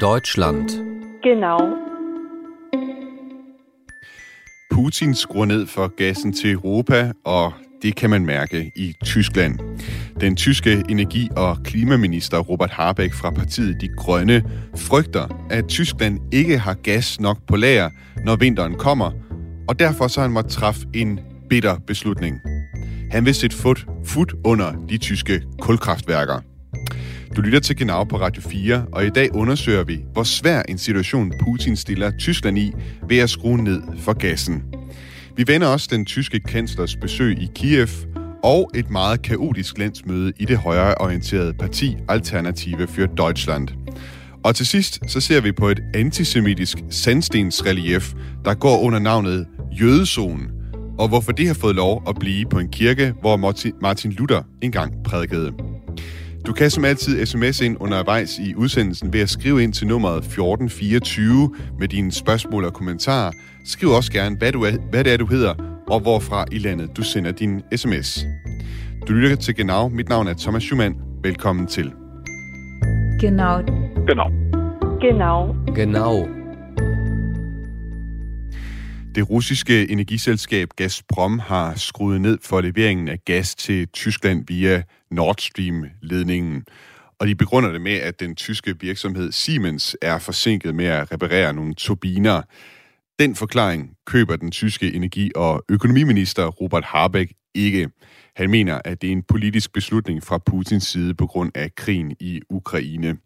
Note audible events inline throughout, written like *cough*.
Deutschland. Genau. Putin skruer ned for gassen til Europa, og det kan man mærke i Tyskland. Den tyske energi- og klimaminister Robert Habeck fra partiet De Grønne frygter, at Tyskland ikke har gas nok på lager, når vinteren kommer, og derfor så han må træffe en bitter beslutning. Han vil sætte fod, fod under de tyske kulkraftværker. Du lytter til Genau på Radio 4, og i dag undersøger vi, hvor svær en situation Putin stiller Tyskland i ved at skrue ned for gassen. Vi vender også den tyske kanslers besøg i Kiev og et meget kaotisk landsmøde i det højreorienterede parti Alternative für Deutschland. Og til sidst så ser vi på et antisemitisk sandstensrelief, der går under navnet Jødezonen, og hvorfor det har fået lov at blive på en kirke, hvor Martin Luther engang prædikede. Du kan som altid sms ind undervejs i udsendelsen ved at skrive ind til nummeret 1424 med dine spørgsmål og kommentarer. Skriv også gerne, hvad, du er, hvad det er, du hedder, og hvorfra i landet du sender din sms. Du lytter til Genau. Mit navn er Thomas Schumann. Velkommen til. Genau. Genau. Genau. Genau. Det russiske energiselskab Gazprom har skruet ned for leveringen af gas til Tyskland via Nord Stream-ledningen. Og de begrunder det med, at den tyske virksomhed Siemens er forsinket med at reparere nogle turbiner. Den forklaring køber den tyske energi- og økonomiminister Robert Habeck ikke. Han mener, at det er en politisk beslutning fra Putins side på grund af krigen i Ukraine.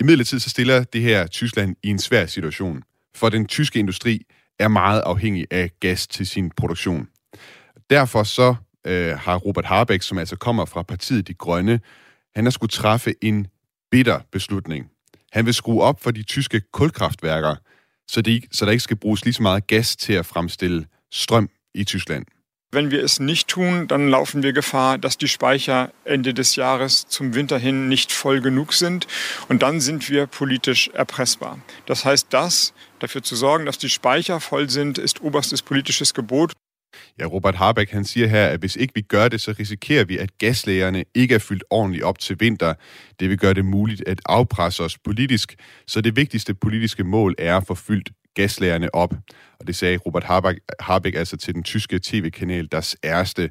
I midlertid så stiller det her Tyskland i en svær situation, for den tyske industri er meget afhængig af gas til sin produktion. Derfor så øh, har Robert Harbeck, som altså kommer fra partiet De Grønne, han har skulle træffe en bitter beslutning. Han vil skrue op for de tyske kulkraftværker, så, de, så der ikke skal bruges lige så meget gas til at fremstille strøm i Tyskland. Wenn wir es nicht tun, dann laufen wir Gefahr, dass die Speicher Ende des Jahres zum Winter hin nicht voll genug sind. Und dann sind wir politisch erpressbar. Das heißt, das, dafür zu sorgen, dass die Speicher voll sind, ist oberstes politisches Gebot. Ja, Robert Harbeck han siger her, at hvis ikke vi gør det, så risikerer vi, at gaslægerne ikke er fyldt ordentligt op til vinter. Det vil gøre det muligt at afpresse os politisk, så det vigtigste politiske mål er at få fyldt gaslærerne op. Og det sagde Robert Harbeck, Harbeck altså til den tyske tv-kanal Das Erste.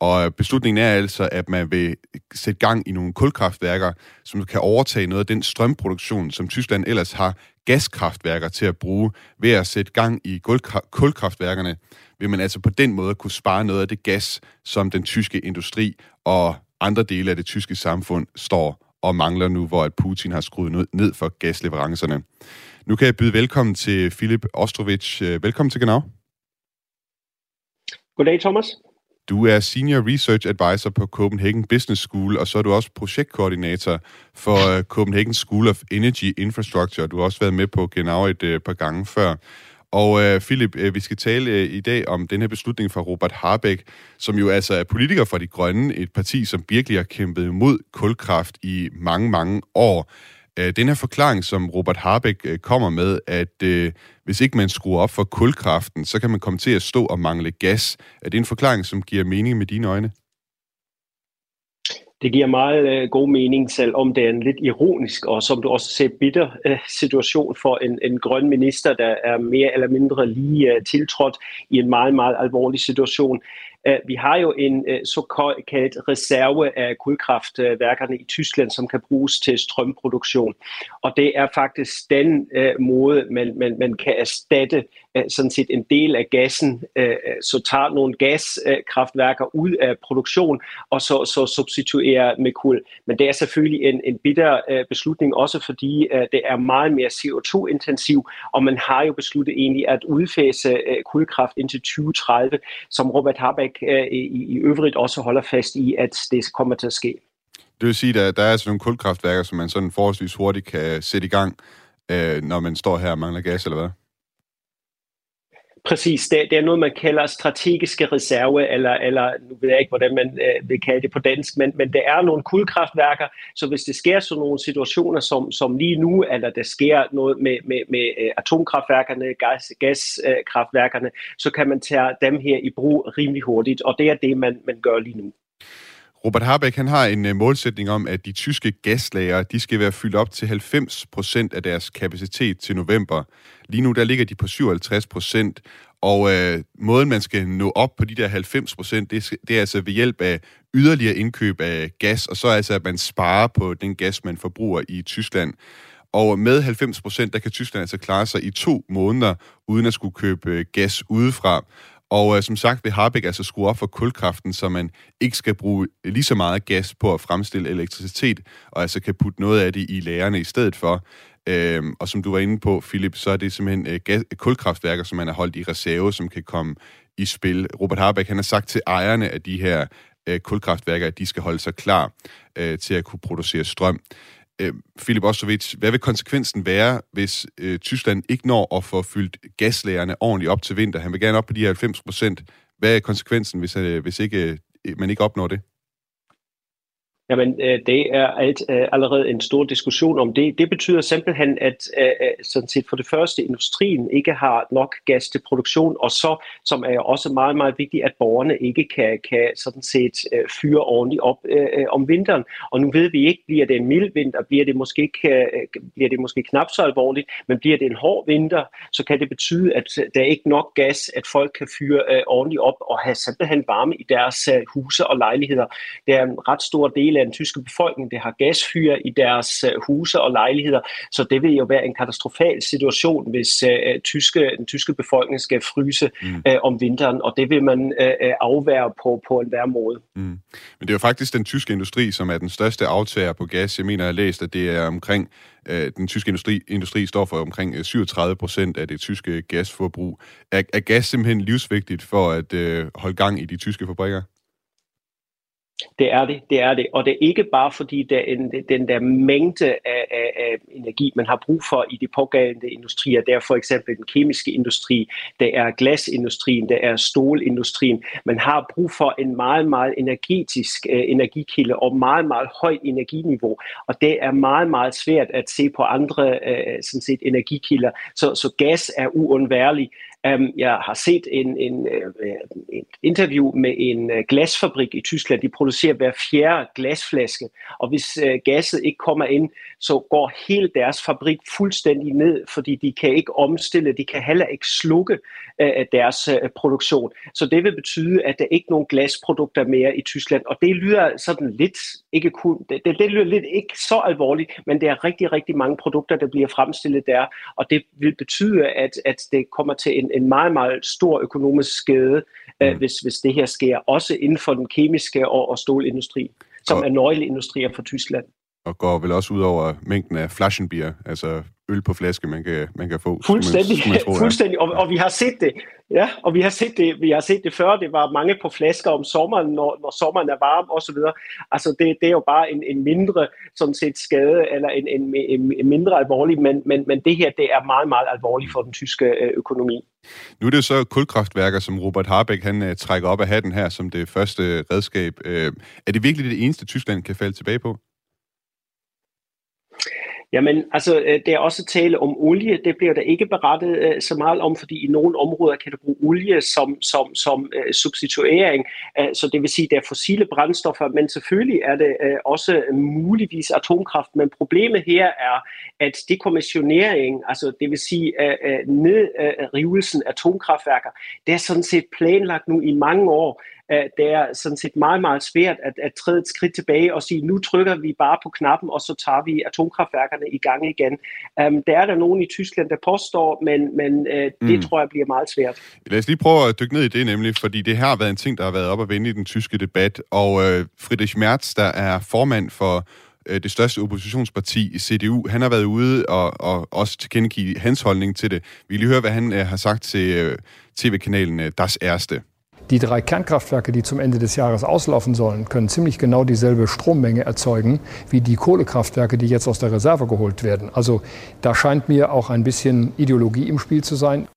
Og beslutningen er altså, at man vil sætte gang i nogle kulkraftværker, som kan overtage noget af den strømproduktion, som Tyskland ellers har gaskraftværker til at bruge. Ved at sætte gang i kulkraftværkerne vil man altså på den måde kunne spare noget af det gas, som den tyske industri og andre dele af det tyske samfund står og mangler nu, hvor at Putin har skruet ned for gasleverancerne. Nu kan jeg byde velkommen til Philip Ostrovic. Øh, velkommen til Genau. Goddag, Thomas. Du er Senior Research Advisor på Copenhagen Business School, og så er du også projektkoordinator for øh, Copenhagen School of Energy Infrastructure. Du har også været med på Genau et uh, par gange før. Og øh, Philip, øh, vi skal tale øh, i dag om den her beslutning fra Robert Harbeck, som jo altså er politiker for De Grønne, et parti, som virkelig har kæmpet imod kulkraft i mange, mange år. Øh, den her forklaring, som Robert Harbeck øh, kommer med, at øh, hvis ikke man skruer op for kulkraften, så kan man komme til at stå og mangle gas. Er det en forklaring, som giver mening med dine øjne? Det giver meget øh, god mening, selvom det er en lidt ironisk og som du også ser bitter øh, situation for en, en grøn minister, der er mere eller mindre lige øh, tiltrådt i en meget, meget alvorlig situation. Øh, vi har jo en øh, såkaldt reserve af kulkraftværkerne i Tyskland, som kan bruges til strømproduktion. Og det er faktisk den øh, måde, man, man, man kan erstatte Øh, sådan set en del af gassen, øh, så tager nogle gaskraftværker ud af produktion, og så, så substituerer med kul. Men det er selvfølgelig en, en bitter øh, beslutning, også fordi det er meget mere CO2-intensiv, og man har jo besluttet egentlig at udfase kulkraft indtil 2030, som Robert Habeck i, i øvrigt også holder fast i, at det kommer til at ske. Det vil sige, at der er altså nogle kulkraftværker, som man sådan forholdsvis hurtigt kan sætte i gang, øh, når man står her og mangler gas, eller hvad? Præcis, det, det er noget, man kalder strategiske reserve, eller, eller nu ved jeg ikke, hvordan man øh, vil kalde det på dansk, men, men det er nogle kulkraftværker, så hvis det sker sådan nogle situationer som, som lige nu, eller der sker noget med, med, med øh, atomkraftværkerne, gas, gaskraftværkerne, så kan man tage dem her i brug rimelig hurtigt, og det er det, man, man gør lige nu. Robert Habeck han har en øh, målsætning om, at de tyske gaslager de skal være fyldt op til 90 procent af deres kapacitet til november. Lige nu der ligger de på 57 procent, og øh, måden man skal nå op på de der 90 procent, det, det er altså ved hjælp af yderligere indkøb af gas, og så altså, at man sparer på den gas, man forbruger i Tyskland. Og med 90 procent, der kan Tyskland altså klare sig i to måneder, uden at skulle købe øh, gas udefra. Og øh, som sagt vil Harbeck altså skrue op for kulkraften, så man ikke skal bruge lige så meget gas på at fremstille elektricitet, og altså kan putte noget af det i lagerne i stedet for. Øhm, og som du var inde på, Philip, så er det simpelthen øh, gas- kulkraftværker, som man har holdt i reserve, som kan komme i spil. Robert Harbeck han har sagt til ejerne af de her øh, kulkraftværker, at de skal holde sig klar øh, til at kunne producere strøm. Øh, Filip Osovic, hvad vil konsekvensen være, hvis øh, Tyskland ikke når at få fyldt gaslagerne ordentligt op til vinter? Han vil gerne op på de her 90 procent. Hvad er konsekvensen, hvis, øh, hvis ikke, øh, man ikke opnår det? Jamen, øh, det er alt, øh, allerede en stor diskussion om det. Det betyder simpelthen, at øh, øh, sådan set for det første, industrien ikke har nok gas til produktion, og så, som er også meget, meget vigtigt, at borgerne ikke kan, kan sådan set øh, fyre ordentligt op øh, øh, om vinteren. Og nu ved vi ikke, bliver det en mild vinter, bliver det måske, ikke, bliver det måske knap så alvorligt, men bliver det en hård vinter, så kan det betyde, at der er ikke nok gas, at folk kan fyre øh, ordentligt op og have simpelthen varme i deres øh, huse og lejligheder. Det er en ret stor del af den tyske befolkning, det har gasfyr i deres uh, huse og lejligheder, så det vil jo være en katastrofal situation, hvis uh, tyske, den tyske befolkning skal fryse mm. uh, om vinteren, og det vil man uh, afvære på, på en hver måde. Mm. Men det er jo faktisk den tyske industri, som er den største aftager på gas. Jeg mener, jeg har læst, at det er omkring den tyske industri, industri står for omkring 37 procent af det tyske gasforbrug. Er, er gas simpelthen livsvigtigt for at øh, holde gang i de tyske fabrikker? Det er det, det er det. Og det er ikke bare fordi, der en, den der mængde af, af, af energi, man har brug for i de pågældende industrier. Det er for eksempel den kemiske industri, det er glasindustrien, det er stålindustrien. Man har brug for en meget, meget energetisk uh, energikilde og meget, meget højt energiniveau. Og det er meget, meget svært at se på andre uh, sådan set, energikilder. Så, så gas er uundværlig. Um, jeg har set en, en, øh, uh, et interview med en uh, glasfabrik i Tyskland. De producerer hver fjerde glasflaske, og hvis uh, gasset ikke kommer ind, så går hele deres fabrik fuldstændig ned, fordi de kan ikke omstille, de kan heller ikke slukke uh, deres uh, produktion. Så det vil betyde, at der ikke er nogen glasprodukter mere i Tyskland, og det lyder sådan lidt, ikke kun, det, det, det lyder lidt ikke så alvorligt, men det er rigtig, rigtig mange produkter, der bliver fremstillet der, og det vil betyde, at, at det kommer til en en, meget, meget stor økonomisk skade, øh, mm. hvis, hvis det her sker, også inden for den kemiske og, og stålindustri, som og, er nøgleindustrier for Tyskland. Og går vel også ud over mængden af flaschenbier, altså øl på flaske, man kan, man kan få. Fuldstændig, man, man tror, fuldstændig. Og, og vi har set det. Ja, og vi har set det, vi har set det før. Det var mange på flasker om sommeren, når, når sommeren er varm og så videre. Altså det, det er jo bare en, en mindre sådan set skade eller en, en, en, en mindre alvorlig, men, men, men det her det er meget meget alvorligt for den tyske øh, økonomi. Nu er det så kulkraftværker, som Robert Harbeck han uh, trækker op af hatten her som det første redskab. Uh, er det virkelig det eneste, Tyskland kan falde tilbage på? Jamen, altså, øh, det er også tale om olie. Det bliver der ikke berettet uh, så meget om, fordi i nogle områder kan du bruge olie som, som, som uh, substituering. Uh, så det vil sige, det er fossile brændstoffer, men selvfølgelig er det uh, også muligvis atomkraft. Men problemet her er, at dekommissionering, altså det vil sige uh, uh, nedrivelsen af atomkraftværker, det er sådan set planlagt nu i mange år det er sådan set meget, meget svært at, at træde et skridt tilbage og sige, nu trykker vi bare på knappen, og så tager vi atomkraftværkerne i gang igen. Um, der er der nogen i Tyskland, der påstår, men, men uh, det mm. tror jeg bliver meget svært. Lad os lige prøve at dykke ned i det nemlig, fordi det har været en ting, der har været op og vende i den tyske debat, og uh, Friedrich Merz, der er formand for øh, det største oppositionsparti, CDU, han har været ude og, og også tilkendegive hans holdning til det. Vi vil lige høre, hvad han har sagt til tv-kanalen Das Erste. Die drei Kernkraftwerke, die zum Ende des Jahres auslaufen sollen, können ziemlich genau dieselbe Strommenge erzeugen wie die Kohlekraftwerke, die jetzt aus der Reserve geholt werden. Also da scheint mir auch ein bisschen Ideologie im Spiel zu sein.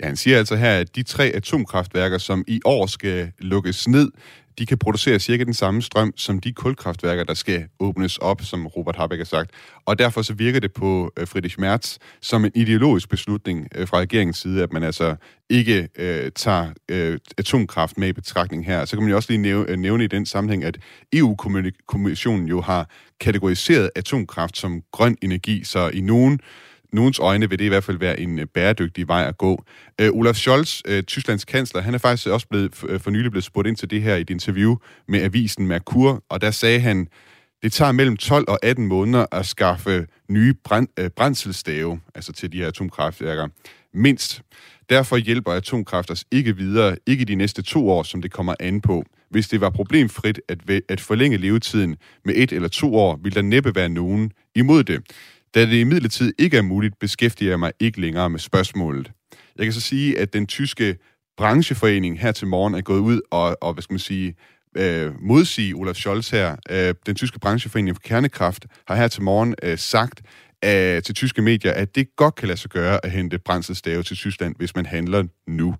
Ja, han siger altså her, at de tre atomkraftværker, som i år skal lukkes ned, de kan producere cirka den samme strøm som de kulkraftværker, der skal åbnes op, som Robert Habeck har sagt. Og derfor så virker det på øh, Friedrich Merz som en ideologisk beslutning øh, fra regeringens side, at man altså ikke øh, tager øh, atomkraft med i betragtning her. Så kan man jo også lige nævne, øh, nævne i den sammenhæng, at EU-kommissionen jo har kategoriseret atomkraft som grøn energi, så i nogen nogens øjne vil det i hvert fald være en øh, bæredygtig vej at gå. Øh, Olaf Scholz, øh, Tysklands kansler, han er faktisk også blevet, øh, for nylig blevet spurgt ind til det her i et interview med avisen Merkur, og der sagde han, det tager mellem 12 og 18 måneder at skaffe nye brand, øh, brændselstave, altså til de her atomkraftværker. Mindst. Derfor hjælper atomkraft os ikke videre, ikke de næste to år, som det kommer an på. Hvis det var problemfrit at, at forlænge levetiden med et eller to år, ville der næppe være nogen imod det. Da det imidlertid ikke er muligt, beskæftiger jeg mig ikke længere med spørgsmålet. Jeg kan så sige, at den tyske brancheforening her til morgen er gået ud og, og hvad skal man sige, øh, modsige Olaf Scholz her. Øh, den tyske brancheforening for kernekraft har her til morgen øh, sagt øh, til tyske medier, at det godt kan lade sig gøre at hente brændselstave til Tyskland, hvis man handler nu.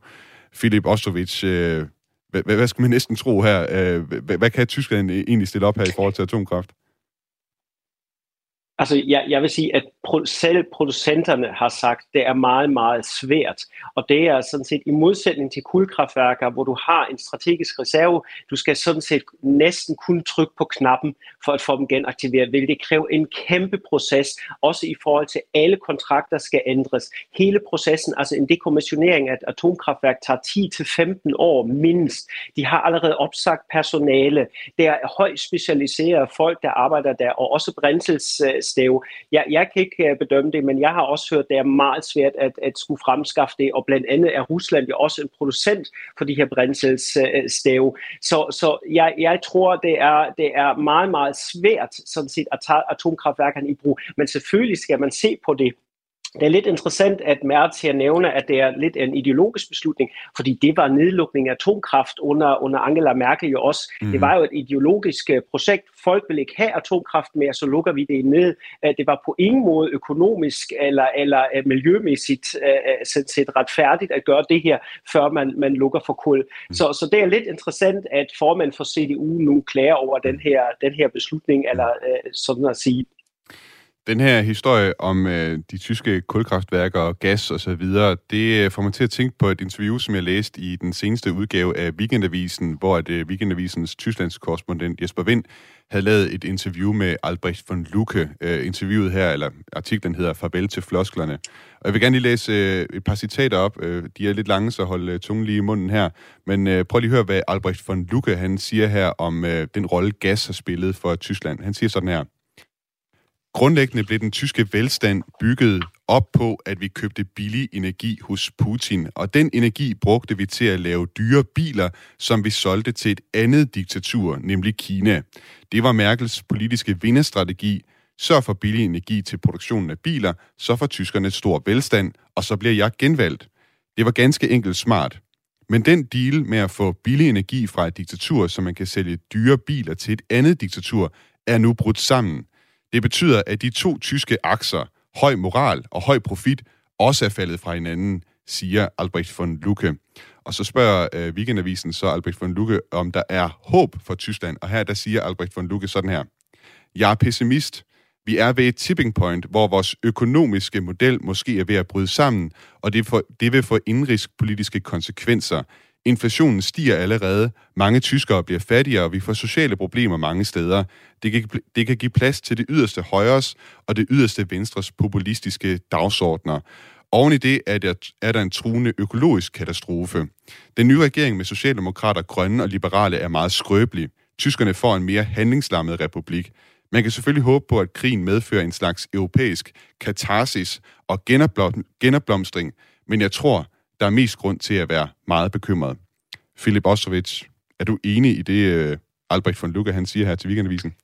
Philip Ostrovich, øh, hvad, hvad skal man næsten tro her? Øh, hvad, hvad kan Tyskland egentlig stille op her i forhold til atomkraft? Altså, jeg, jeg vil sige, at selv producenterne har sagt, at det er meget, meget svært. Og det er sådan set i modsætning til kulkraftværker, hvor du har en strategisk reserve. Du skal sådan set næsten kun trykke på knappen for at få dem genaktiveret. Vil det kræve en kæmpe proces, også i forhold til alle kontrakter skal ændres. Hele processen, altså en dekommissionering af et atomkraftværk, tager 10-15 år mindst. De har allerede opsagt personale. Der er højt specialiserede folk, der arbejder der, og også brændsels stave. Jeg, jeg kan ikke øh, bedømme det, men jeg har også hørt, at det er meget svært at, at skulle fremskaffe det, og blandt andet er Rusland jo også en producent for de her brændselsstave. Så, så jeg, jeg tror, det er, det er meget, meget svært sådan set at tage atomkraftværkerne i brug, men selvfølgelig skal man se på det det er lidt interessant, at Merz her nævner, at det er lidt en ideologisk beslutning, fordi det var nedlukning af atomkraft under, under Angela Merkel jo også. Mm. Det var jo et ideologisk øh, projekt. Folk vil ikke have atomkraft mere, så lukker vi det ned. Øh, det var på ingen måde økonomisk eller, eller øh, miljømæssigt set, set retfærdigt at gøre det her, før man, man lukker for kul. Mm. Så, så det er lidt interessant, at formand for CDU nu klager over den her, den her beslutning, eller sådan at sige, den her historie om øh, de tyske kulkraftværker og gas og så videre, det øh, får mig til at tænke på et interview, som jeg læste i den seneste udgave af Weekendavisen, hvor at, øh, Weekendavisens Tysklands korrespondent Jesper Vind havde lavet et interview med Albrecht von Lucke. Øh, interviewet her, eller artiklen hedder Farvel til flosklerne. Og jeg vil gerne lige læse øh, et par citater op. Øh, de er lidt lange, så hold øh, tungen lige i munden her. Men øh, prøv lige at høre, hvad Albrecht von Lucke han siger her om øh, den rolle gas har spillet for Tyskland. Han siger sådan her. Grundlæggende blev den tyske velstand bygget op på, at vi købte billig energi hos Putin, og den energi brugte vi til at lave dyre biler, som vi solgte til et andet diktatur, nemlig Kina. Det var Merkels politiske vinderstrategi. Sørg for billig energi til produktionen af biler, så får tyskerne stor velstand, og så bliver jeg genvalgt. Det var ganske enkelt smart. Men den deal med at få billig energi fra et diktatur, så man kan sælge dyre biler til et andet diktatur, er nu brudt sammen – det betyder, at de to tyske akser, høj moral og høj profit, også er faldet fra hinanden, siger Albrecht von Lucke. Og så spørger øh, Weekendavisen så Albrecht von Lucke, om der er håb for Tyskland. Og her der siger Albrecht von Lucke sådan her. Jeg er pessimist. Vi er ved et tipping point, hvor vores økonomiske model måske er ved at bryde sammen, og det, for, det vil få indrigspolitiske konsekvenser. Inflationen stiger allerede, mange tyskere bliver fattigere, og vi får sociale problemer mange steder. Det kan, det kan give plads til det yderste højres og det yderste venstres populistiske dagsordner. Oven i det er der, er der en truende økologisk katastrofe. Den nye regering med socialdemokrater, grønne og liberale er meget skrøbelig. Tyskerne får en mere handlingslammet republik. Man kan selvfølgelig håbe på, at krigen medfører en slags europæisk katarsis og genopblomstring, men jeg tror, der er mest grund til at være meget bekymret. Philip Osovich, er du enig i det, øh, Albrecht von Lucke han siger her til Weekendavisen?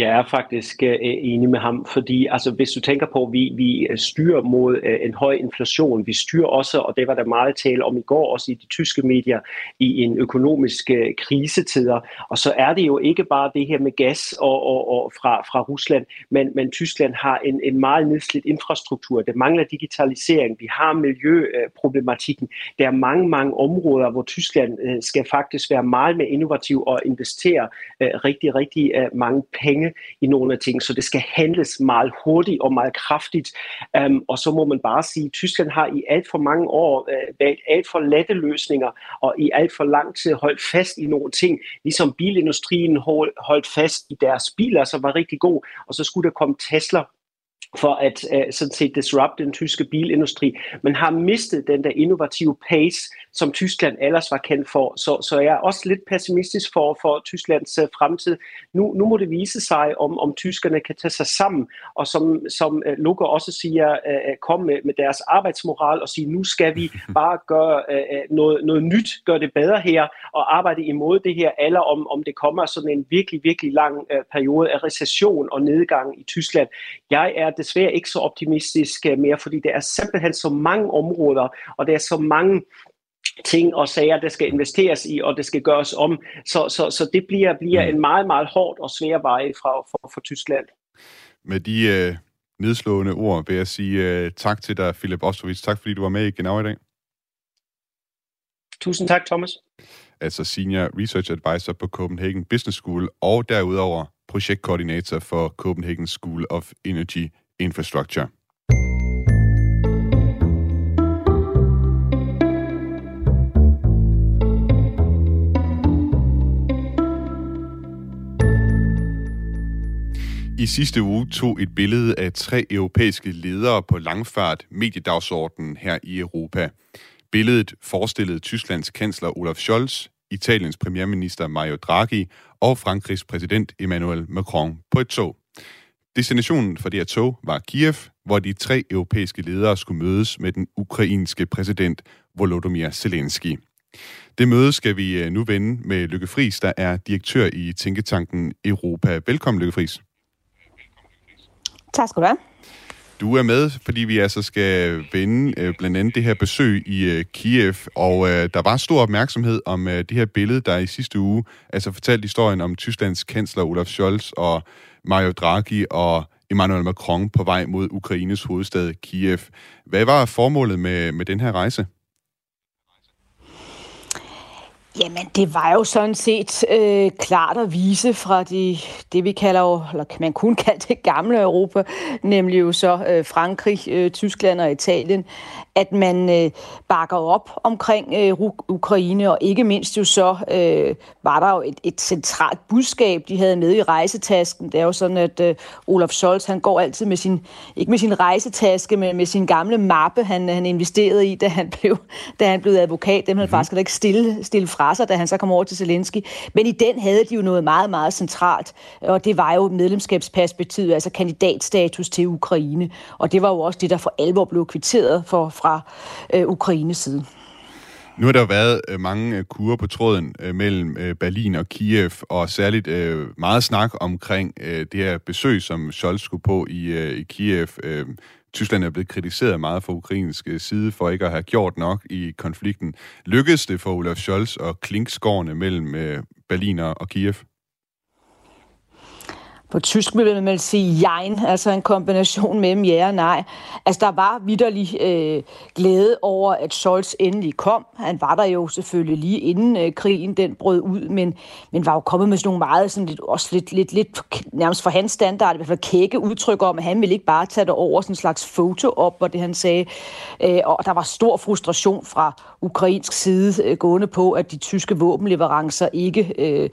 Jeg er faktisk øh, enig med ham, fordi altså, hvis du tænker på, at vi, vi øh, styrer mod øh, en høj inflation, vi styrer også, og det var der meget tale om i går, også i de tyske medier, i en økonomisk uh, krisetider, og så er det jo ikke bare det her med gas og, og, og fra, fra Rusland, men, men Tyskland har en, en meget nedslidt infrastruktur, det mangler digitalisering, vi har miljøproblematikken, der er mange, mange områder, hvor Tyskland skal faktisk være meget mere innovativ og investere rigtig, rigtig mange penge i nogle af ting, så det skal handles meget hurtigt og meget kraftigt. Um, og så må man bare sige, at Tyskland har i alt for mange år uh, været alt for lette løsninger, og i alt for lang tid holdt fast i nogle ting, ligesom bilindustrien hold, holdt fast i deres biler, som var rigtig god, og så skulle der komme Tesla for at uh, sådan set disrupt den tyske bilindustri. Man har mistet den der innovative pace, som Tyskland ellers var kendt for. Så, så jeg er også lidt pessimistisk for, for Tysklands uh, fremtid. Nu, nu må det vise sig, om, om tyskerne kan tage sig sammen, og som, som uh, Luca også siger, uh, komme med, med deres arbejdsmoral og sige, nu skal vi *laughs* bare gøre uh, noget, noget nyt, gøre det bedre her, og arbejde imod det her, eller om, om det kommer sådan en virkelig, virkelig lang uh, periode af recession og nedgang i Tyskland. Jeg er desværre ikke så optimistisk uh, mere, fordi der er simpelthen så mange områder, og der er så mange ting og sager, der skal investeres i, og det skal gøres om. Så, så, så det bliver, bliver en meget, meget hårdt og svær vej fra, for, for Tyskland. Med de øh, nedslående ord vil jeg sige øh, tak til dig, Philip Ostrovits. Tak fordi du var med i Genau i dag. Tusind tak, Thomas. Altså Senior Research Advisor på Copenhagen Business School, og derudover projektkoordinator for Copenhagen School of Energy Infrastructure. I sidste uge tog et billede af tre europæiske ledere på langfart mediedagsordenen her i Europa. Billedet forestillede Tysklands kansler Olaf Scholz, Italiens premierminister Mario Draghi og Frankrigs præsident Emmanuel Macron på et tog. Destinationen for det her tog var Kiev, hvor de tre europæiske ledere skulle mødes med den ukrainske præsident Volodymyr Zelensky. Det møde skal vi nu vende med Lykke Friis, der er direktør i Tænketanken Europa. Velkommen, Lykke Friis. Tak skal du have. Du er med, fordi vi altså skal vende øh, blandt andet det her besøg i øh, Kiev, og øh, der var stor opmærksomhed om øh, det her billede, der i sidste uge altså fortalte historien om Tysklands kansler Olaf Scholz og Mario Draghi og Emmanuel Macron på vej mod Ukraines hovedstad Kiev. Hvad var formålet med, med den her rejse? Jamen, det var jo sådan set øh, klart at vise fra de, det, vi kalder jo, eller man kun *laughs* kalde det gamle Europa, nemlig jo så øh, Frankrig, øh, Tyskland og Italien, at man øh, bakker op omkring øh, Ukraine, og ikke mindst jo så øh, var der jo et, et centralt budskab, de havde med i rejsetasken. Det er jo sådan, at øh, Olaf Scholz, han går altid med sin, ikke med sin rejsetaske, men med sin gamle mappe, han, han investerede i, da han *laughs* blev, da han blev advokat. Dem havde mm-hmm. faktisk ikke stille, stille fra sig, da han så kom over til Zelensky. Men i den havde de jo noget meget, meget centralt, og det var jo medlemskabsperspektivet, altså kandidatstatus til Ukraine. Og det var jo også det, der for alvor blev kvitteret for fra øh, Ukraines side. Nu har der været øh, mange øh, kurer på tråden øh, mellem Berlin og Kiev, og særligt meget snak omkring det her besøg, som Scholz skulle på i, i Kiev. Tyskland er blevet kritiseret meget fra ukrainsk side for ikke at have gjort nok i konflikten. Lykkedes det for Olaf Scholz at klinkskårene mellem Berlin og Kiev? På tysk vil man sige jein, altså en kombination mellem ja og nej. Altså der var vidderlig øh, glæde over, at Scholz endelig kom. Han var der jo selvfølgelig lige inden øh, krigen den brød ud, men, men var jo kommet med sådan nogle meget, sådan lidt, også lidt, lidt, lidt nærmest for hans standard, i hvert fald kække udtryk om, at han ville ikke bare tage det over sådan en slags foto op, hvor det han sagde. Øh, og der var stor frustration fra ukrainsk side øh, gående på, at de tyske våbenleverancer ikke øh,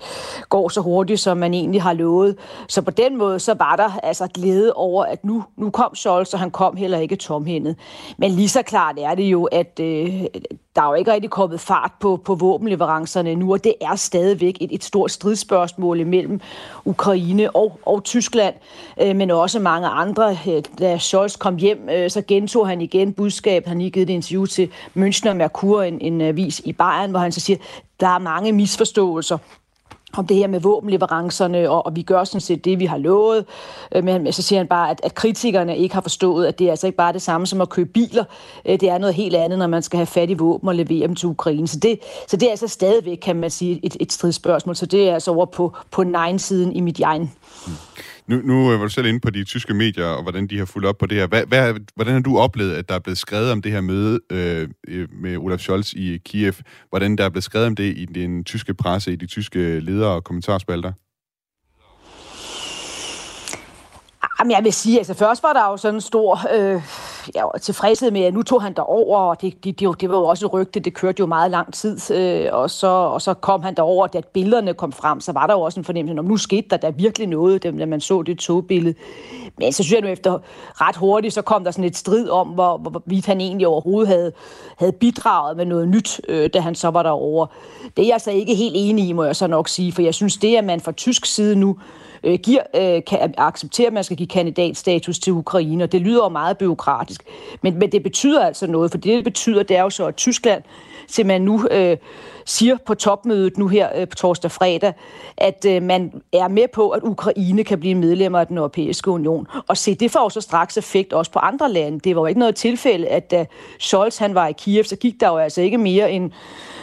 går så hurtigt, som man egentlig har lovet. Så på den måde, så var der altså glæde over, at nu, nu kom Scholz, og han kom heller ikke tomhændet. Men lige så klart er det jo, at øh, der er jo ikke rigtig kommet fart på, på våbenleverancerne nu, og det er stadigvæk et, et stort stridsspørgsmål mellem Ukraine og, og Tyskland, øh, men også mange andre. Øh, da Scholz kom hjem, øh, så gentog han igen budskabet. Han lige givet et interview til Münchner Merkur, en, en avis i Bayern, hvor han så siger, der er mange misforståelser om det her med våbenleverancerne, og, og vi gør sådan set det, vi har lovet. Øh, men så siger han bare, at, at kritikerne ikke har forstået, at det er altså ikke bare det samme som at købe biler. Øh, det er noget helt andet, når man skal have fat i våben og levere dem til Ukraine. Så det, så det er altså stadigvæk, kan man sige, et, et stridsspørgsmål. Så det er altså over på, på nej-siden i mit egen. Hmm. Nu, nu var du selv inde på de tyske medier, og hvordan de har fulgt op på det her. Hvad, hvad, hvordan har du oplevet, at der er blevet skrevet om det her møde øh, med Olaf Scholz i Kiev? Hvordan der er blevet skrevet om det i den tyske presse, i de tyske ledere og kommentarspalter? Jamen, jeg vil sige, altså først var der jo sådan en stor øh, ja, tilfredshed med, at nu tog han derover, og det, det, det, det var jo også et rygte, det kørte jo meget lang tid, øh, og, så, og så kom han derover, og da billederne kom frem, så var der jo også en fornemmelse, om nu skete der, der virkelig noget, da man så det togbillede. Men så synes jeg nu efter ret hurtigt, så kom der sådan et strid om, hvor, hvor han egentlig overhovedet havde, havde bidraget med noget nyt, øh, da han så var derover. Det er jeg så ikke helt enig i, må jeg så nok sige, for jeg synes det, at man fra tysk side nu øh, giver, øh, kan acceptere, at man skal give kandidatstatus til Ukraine, og det lyder jo meget byråkratisk. Men, men det betyder altså noget, for det, det betyder, det er jo så, at Tyskland simpelthen nu øh, siger på topmødet nu her øh, på torsdag fredag, at øh, man er med på, at Ukraine kan blive medlemmer af den europæiske union. Og se, det får jo så straks effekt også på andre lande. Det var jo ikke noget tilfælde, at da Scholz han var i Kiev, så gik der jo altså ikke mere end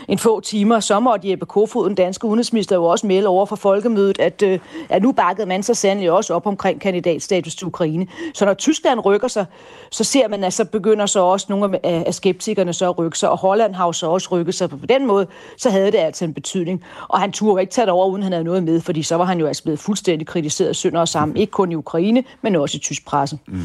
en få timer, så måtte Jeppe Kofod, den danske udenrigsminister, jo også melde over for folkemødet, at, øh, at nu bakkede man så sandelig også op omkring kandidatstatus til Ukraine. Så når Tyskland rykker sig, så ser man, at så begynder så også nogle af, af skeptikerne så at rykke sig, og Holland har jo så også rykket sig. På den måde, så havde det altså en betydning. Og han turde ikke tage det over, uden han havde noget med, fordi så var han jo altså blevet fuldstændig kritiseret sønder og sammen, ikke kun i Ukraine, men også i tysk presse. Mm.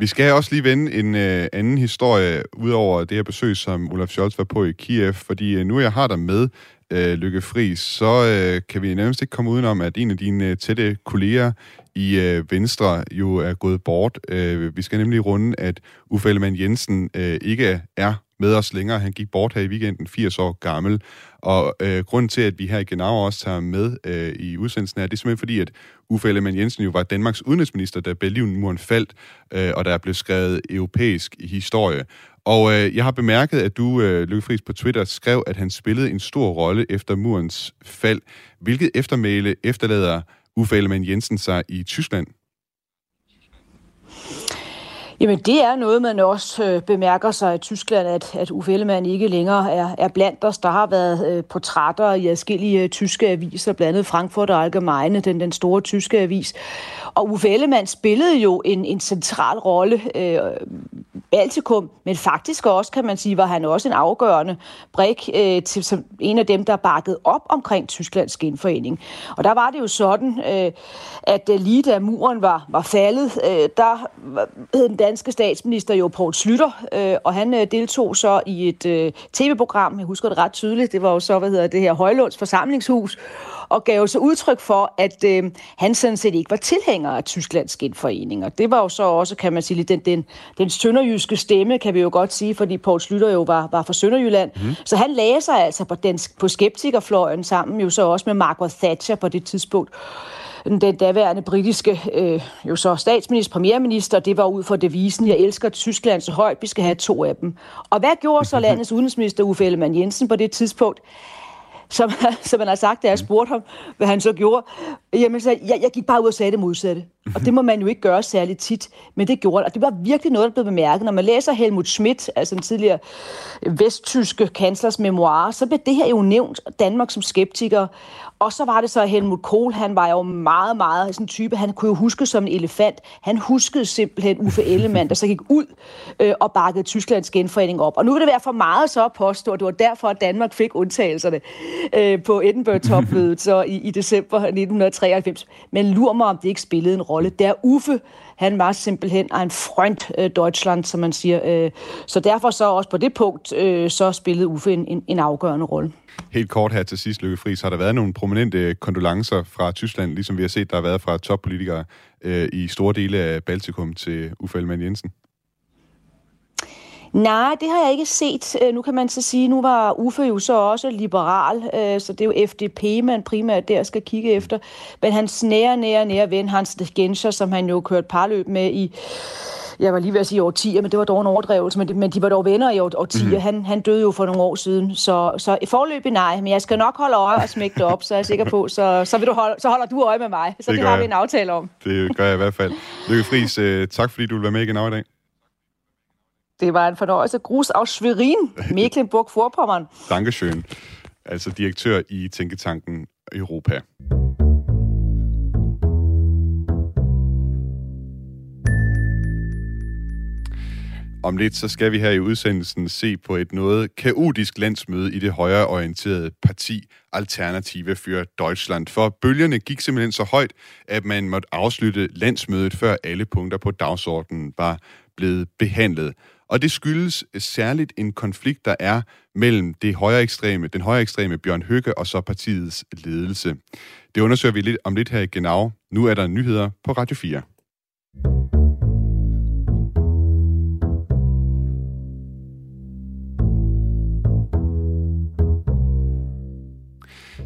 Vi skal også lige vende en øh, anden historie, udover det her besøg, som Olaf Scholz var på i Kiev, fordi øh, nu jeg har dig med, øh, Lykke Friis, så øh, kan vi nærmest ikke komme udenom, at en af dine øh, tætte kolleger i øh, Venstre jo er gået bort. Øh, vi skal nemlig runde, at Uffe Ellemann Jensen øh, ikke er med os længere. Han gik bort her i weekenden, 80 år gammel. Og øh, grunden til, at vi her i Genau også tager med øh, i udsendelsen er, det er simpelthen fordi, at Uffe Ellemann Jensen jo var Danmarks udenrigsminister, da Berlinmuren faldt, øh, og der er blevet skrevet europæisk historie. Og øh, jeg har bemærket, at du, øh, Lykke Friis, på Twitter skrev, at han spillede en stor rolle efter murens fald. Hvilket eftermæle efterlader Uffe Ellemann Jensen sig i Tyskland? Jamen det er noget, man også øh, bemærker sig i Tyskland, at, at Uffe Ellemann ikke længere er, er blandt os. Der har været øh, portrætter i adskillige øh, tyske aviser, blandt andet Frankfurt og Allgemeine, den, den store tyske avis. Og Uffe Ellemann spillede jo en, en central rolle øh, Baltikum, men faktisk også, kan man sige, var han også en afgørende brik øh, til som en af dem, der bakkede op omkring Tysklands genforening. Og der var det jo sådan, øh, at øh, lige da muren var, var faldet, øh, der hed den danske statsminister jo Poul Slytter, øh, og han øh, deltog så i et øh, tv-program, jeg husker det ret tydeligt, det var jo så, hvad hedder det her, Højlunds forsamlingshus, og gav så udtryk for, at øh, han sådan set ikke var tilhænger af Tysklands genforening. Og det var jo så også, kan man sige, den, den, den sønderjyske stemme, kan vi jo godt sige, fordi Poul Slytter jo var, var fra Sønderjylland. Mm. Så han lagde sig altså på, den, på skeptikerfløjen sammen, jo så også med Margaret Thatcher på det tidspunkt den daværende britiske øh, jo så statsminister, premierminister, det var ud for devisen, jeg elsker Tyskland så højt, vi skal have to af dem. Og hvad gjorde så *laughs* landets udenrigsminister Uffe Ellemann Jensen på det tidspunkt? som, *laughs* som han har sagt, da jeg spurgte ham, hvad han så gjorde. Jamen, så jeg, jeg gik bare ud og sagde det modsatte. *laughs* Og det må man jo ikke gøre særlig tit, men det gjorde det. Og det var virkelig noget, der blev bemærket. Når man læser Helmut Schmidt, altså den tidligere vesttyske kanslers memoirer, så blev det her jo nævnt Danmark som skeptiker. Og så var det så Helmut Kohl, han var jo meget, meget sådan en type, han kunne jo huske som en elefant. Han huskede simpelthen Uffe Ellemann, der så gik ud øh, og bakkede Tysklands genforening op. Og nu vil det være for meget så at påstå, at det var derfor, at Danmark fik undtagelserne øh, på Edinburgh-topmødet så i, i december 1993. Men lur mig, om det ikke spillede en rolle. Der Uffe, han var simpelthen en front øh, Deutschland, som man siger. Øh, så derfor så også på det punkt, øh, så spillede Uffe en, en, en afgørende rolle. Helt kort her til sidst, Lykke Friis. Har der været nogle prominente kondolencer fra Tyskland, ligesom vi har set, der har været fra toppolitikere øh, i store dele af Baltikum til Uffe Ellemann Jensen? Nej, det har jeg ikke set. Øh, nu kan man så sige, nu var Uffe jo så også liberal, øh, så det er jo FDP, man primært der skal kigge efter. Men hans nære, nære, nære ven, Hans de Genscher, som han jo kørt parløb med i jeg var lige ved at sige årtier, men det var dog en overdrevelse, men, men de var dog venner i årtier. Mm. Han, han døde jo for nogle år siden, så, så i forløbet nej, men jeg skal nok holde øje og smække det op, så er jeg sikker på, så, så, vil du holde, så holder du øje med mig. Så det, det har jeg. vi en aftale om. Det gør jeg i hvert fald. Lykke Friis, øh, tak fordi du vil være med igen i dag. Det var en fornøjelse. Grus aus Schwerin, Mecklenburg-Vorpommern. *laughs* Dankeschön. Altså direktør i Tænketanken Europa. Om lidt så skal vi her i udsendelsen se på et noget kaotisk landsmøde i det højreorienterede parti Alternative für Deutschland. For bølgerne gik simpelthen så højt, at man måtte afslutte landsmødet, før alle punkter på dagsordenen var blevet behandlet. Og det skyldes øh, særligt en konflikt, der er mellem det højere ekstreme, den højere ekstreme Bjørn Høgge og så partiets ledelse. Det undersøger vi lidt om lidt her i Genau. Nu er der nyheder på Radio 4.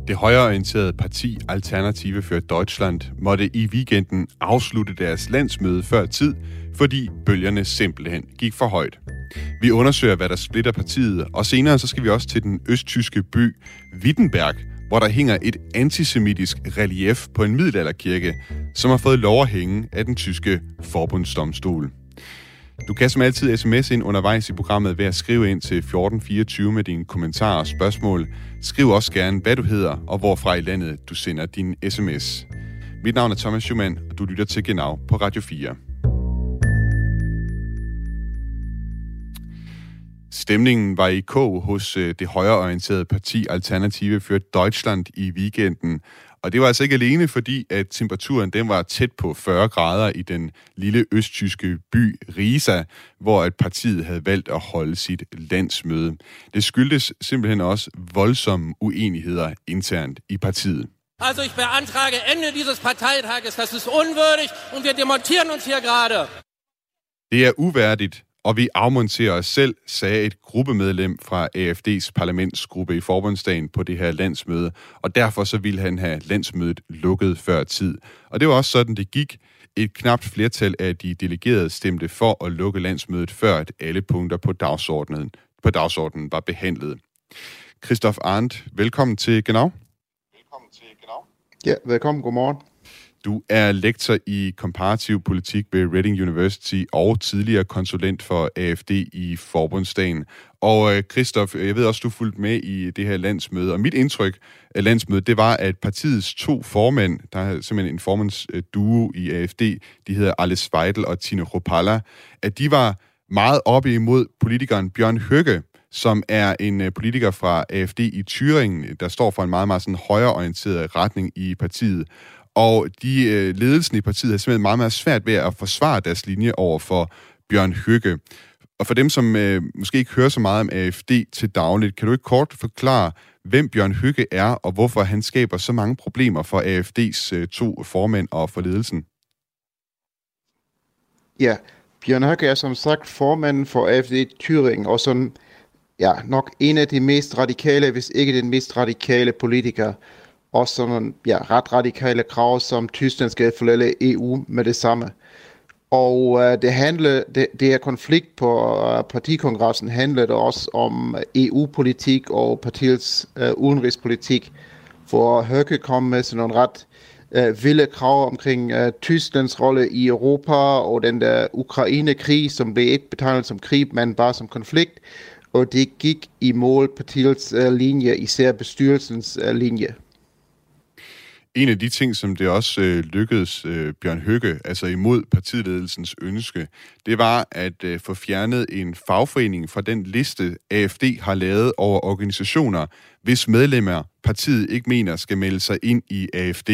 Det højreorienterede parti Alternative für Deutschland måtte i weekenden afslutte deres landsmøde før tid, fordi bølgerne simpelthen gik for højt. Vi undersøger, hvad der splitter partiet, og senere så skal vi også til den østtyske by Wittenberg, hvor der hænger et antisemitisk relief på en middelalderkirke, som har fået lov at hænge af den tyske forbundsdomstol. Du kan som altid sms ind undervejs i programmet ved at skrive ind til 1424 med dine kommentarer og spørgsmål. Skriv også gerne, hvad du hedder og hvorfra i landet du sender din sms. Mit navn er Thomas Schumann, og du lytter til Genau på Radio 4. Stemningen var i kog hos øh, det højreorienterede parti Alternative for Deutschland i weekenden, og det var altså ikke alene fordi, at temperaturen den var tæt på 40 grader i den lille østtyske by Riesa, hvor at partiet havde valgt at holde sit landsmøde. Det skyldtes simpelthen også voldsomme uenigheder internt i partiet. Also ich beantrage Ende dieses Parteitages. Das ist unwürdig und wir demontieren uns hier gerade. Det er uværdigt, og vi afmonterer os selv, sagde et gruppemedlem fra AFD's parlamentsgruppe i forbundsdagen på det her landsmøde, og derfor så ville han have landsmødet lukket før tid. Og det var også sådan, det gik. Et knapt flertal af de delegerede stemte for at lukke landsmødet, før at alle punkter på dagsordenen, på dagsordenen var behandlet. Christoph Arndt, velkommen til Genau. Velkommen til Genau. Ja, velkommen. Godmorgen. Du er lektor i komparativ politik ved Reading University og tidligere konsulent for AFD i Forbundsdagen. Og øh, Kristof, øh, jeg ved også, du fulgte med i det her landsmøde, og mit indtryk af landsmødet, det var, at partiets to formænd, der er simpelthen en formandsduo øh, i AFD, de hedder Alice Weidel og Tine Ropalla, at de var meget oppe imod politikeren Bjørn Høgge, som er en politiker fra AFD i Thüringen, der står for en meget, meget sådan højreorienteret retning i partiet. Og de øh, ledelsen i partiet har simpelthen meget, meget svært ved at forsvare deres linje over for Bjørn Høgge. Og for dem, som øh, måske ikke hører så meget om AFD til dagligt, kan du ikke kort forklare, hvem Bjørn Høgge er, og hvorfor han skaber så mange problemer for AFD's øh, to formænd og for ledelsen? Ja, Bjørn Høgge er som sagt formanden for AFD Thüringen, og som ja, nok en af de mest radikale, hvis ikke den mest radikale politiker også sådan ja, ret radikale krav, som Tyskland skal forlade EU med det samme. Og øh, det, handler, det, det her konflikt på øh, partikongressen handlede også om EU-politik og partiets øh, udenrigspolitik, hvor Høkke kom med sådan nogle ret øh, vilde krav omkring øh, Tysklands rolle i Europa og den der Ukraine-krig, som blev ikke betegnet som krig, men bare som konflikt. Og det gik imod partiets øh, linje, især bestyrelsens øh, linje. En af de ting, som det også øh, lykkedes øh, Bjørn Høgge, altså imod partiledelsens ønske, det var at øh, få fjernet en fagforening fra den liste, AFD har lavet over organisationer, hvis medlemmer partiet ikke mener skal melde sig ind i AFD.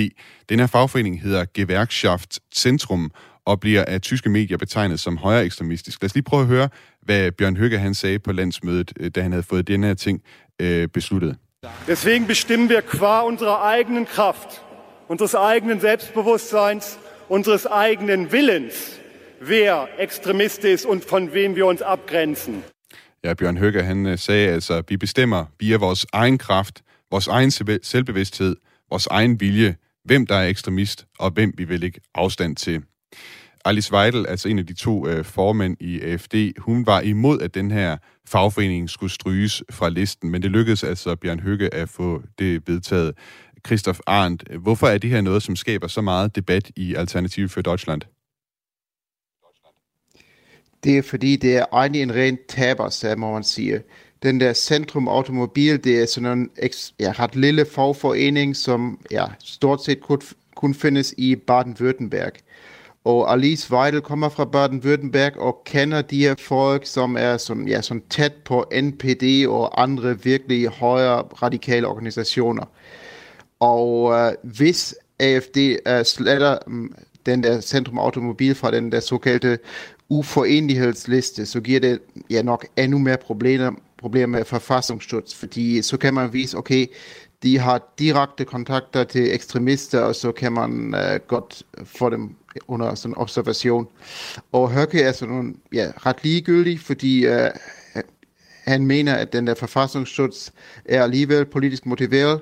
Den her fagforening hedder Gewerkschaft Centrum og bliver af tyske medier betegnet som højere ekstremistisk. Lad os lige prøve at høre, hvad Bjørn Høgge han sagde på landsmødet, øh, da han havde fået den her ting øh, besluttet. Deswegen bestimmen wir qua unserer eigenen Kraft unseres eigenen Selbstbewusstseins, unseres eigenen Willens, wer Extremist ist und von wem wir uns abgrenzen. Ja, Bjørn Høger, han øh, sagde altså, at vi bestemmer via vores egen kraft, vores egen selvbevidsthed, vores egen vilje, hvem der er ekstremist, og hvem vi vil ikke afstand til. Alice Weidel, altså en af de to øh, formænd i AFD, hun var imod, at den her fagforening skulle stryges fra listen, men det lykkedes altså Bjørn Høgge at få det vedtaget. Christoph Arndt, hvorfor er det her noget, som skaber så meget debat i Alternativ for Deutschland? Det er fordi, det er egentlig en ren tabersag, må man sige. Den der Centrum Automobil, det er sådan en ja, ret lille fagforening, som ja, stort set kun, kun findes i Baden-Württemberg. Og Alice Weidel kommer fra Baden-Württemberg og kender de her folk, som er sådan, ja, sådan tæt på NPD og andre virkelig højere radikale organisationer. Og øh, hvis AFD øh, sletter mm, den der Centrum Automobil fra den der såkaldte uforenlighedsliste, så giver det ja nok endnu mere problemer, problemer med forfassungsschutz, fordi så kan man vise, okay, de har direkte kontakter til ekstremister, og så kan man øh, godt få dem under sådan observation. Og Høkke er sådan ja, ret ligegyldig, fordi øh, han mener, at den der forfassungsschutz er alligevel politisk motiveret,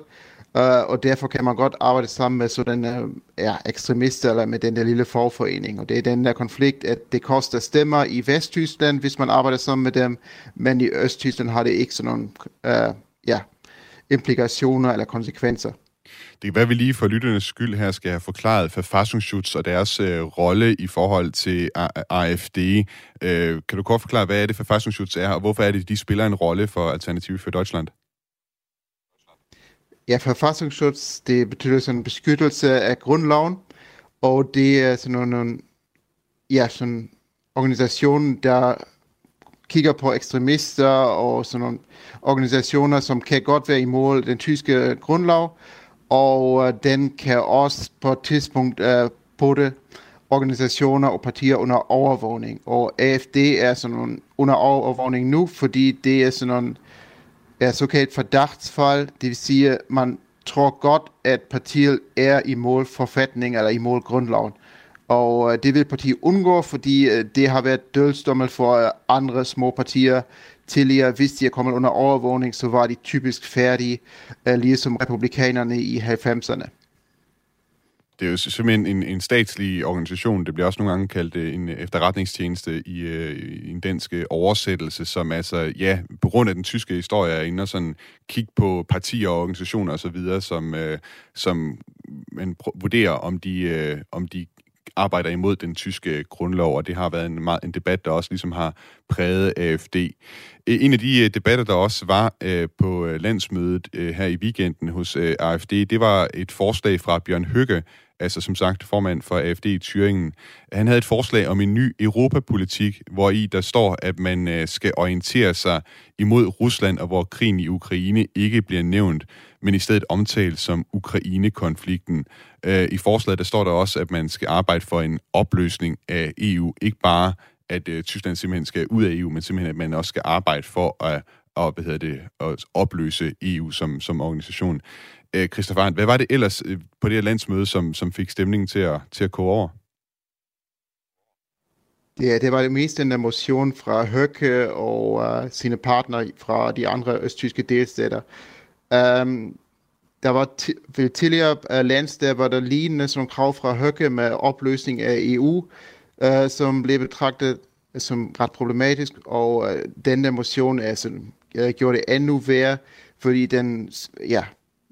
Uh, og derfor kan man godt arbejde sammen med sådan uh, ja, ekstremister eller med den der lille fagforening. Og det er den der konflikt, at det koster stemmer i Vesttyskland, hvis man arbejder sammen med dem, men i Østtyskland har det ikke sådan nogle uh, ja, implikationer eller konsekvenser. Det kan være, at vi lige for lytternes skyld her skal have forklaret Verfassungsschutz og deres øh, rolle i forhold til AFD. Øh, kan du kort forklare, hvad er det Verfassungsschutz er, og hvorfor er det, de spiller en rolle for Alternativ for Deutschland? Ja, Verfassungsschutz, det betyder sådan beskyttelse af grundloven, og det er sådan nogle, ja, sådan organisation, der kigger på ekstremister og sådan nogle organisationer, som kan godt være imod den tyske grundlov, og uh, den kan også på et tidspunkt uh, putte organisationer og partier under overvågning. Og AFD er sådan under overvågning nu, fordi det er sådan nogle er såkaldt fordachtsfald, det vil sige, at man tror godt, at partiet er imod forfatning eller imod grundloven. Og øh, det vil partiet undgå, fordi øh, det har været dødsdommel for øh, andre små partier tidligere. Hvis de er kommet under overvågning, så var de typisk færdige, ligesom republikanerne i 90'erne det er jo simpelthen en, en statslig organisation. Det bliver også nogle gange kaldt øh, en efterretningstjeneste i, øh, i en dansk øh, oversættelse, som altså, ja, på grund af den tyske historie er inde og sådan kigge på partier og organisationer osv., som, øh, som man vurderer, om de, øh, om de arbejder imod den tyske øh, grundlov, og det har været en, meget, en debat, der også ligesom har præget AFD. E, en af de debatter, der også var øh, på landsmødet øh, her i weekenden hos øh, AFD, det var et forslag fra Bjørn Høgge, altså som sagt formand for AFD i Thüringen, han havde et forslag om en ny europapolitik, hvor i der står, at man øh, skal orientere sig imod Rusland, og hvor krigen i Ukraine ikke bliver nævnt, men i stedet omtalt som Ukraine-konflikten. Øh, I forslaget der står der også, at man skal arbejde for en opløsning af EU, ikke bare at øh, Tyskland simpelthen skal ud af EU, men simpelthen at man også skal arbejde for at at, hvad hedder det, at opløse EU som, som organisation. Øh, Christoffer Arndt, hvad var det ellers øh, på det her landsmøde, som, som fik stemningen til at, til at køre over? Ja, det var det mest den der motion fra Høkke og uh, sine partnere fra de andre østtyske delstater. Um, der var ved tidligere øh, uh, landsdage, var der lignende som krav fra Høkke med opløsning af EU, uh, øh, som blev betragtet som ret problematisk, og uh, den der motion uh, gjorde det endnu værre, fordi den ja,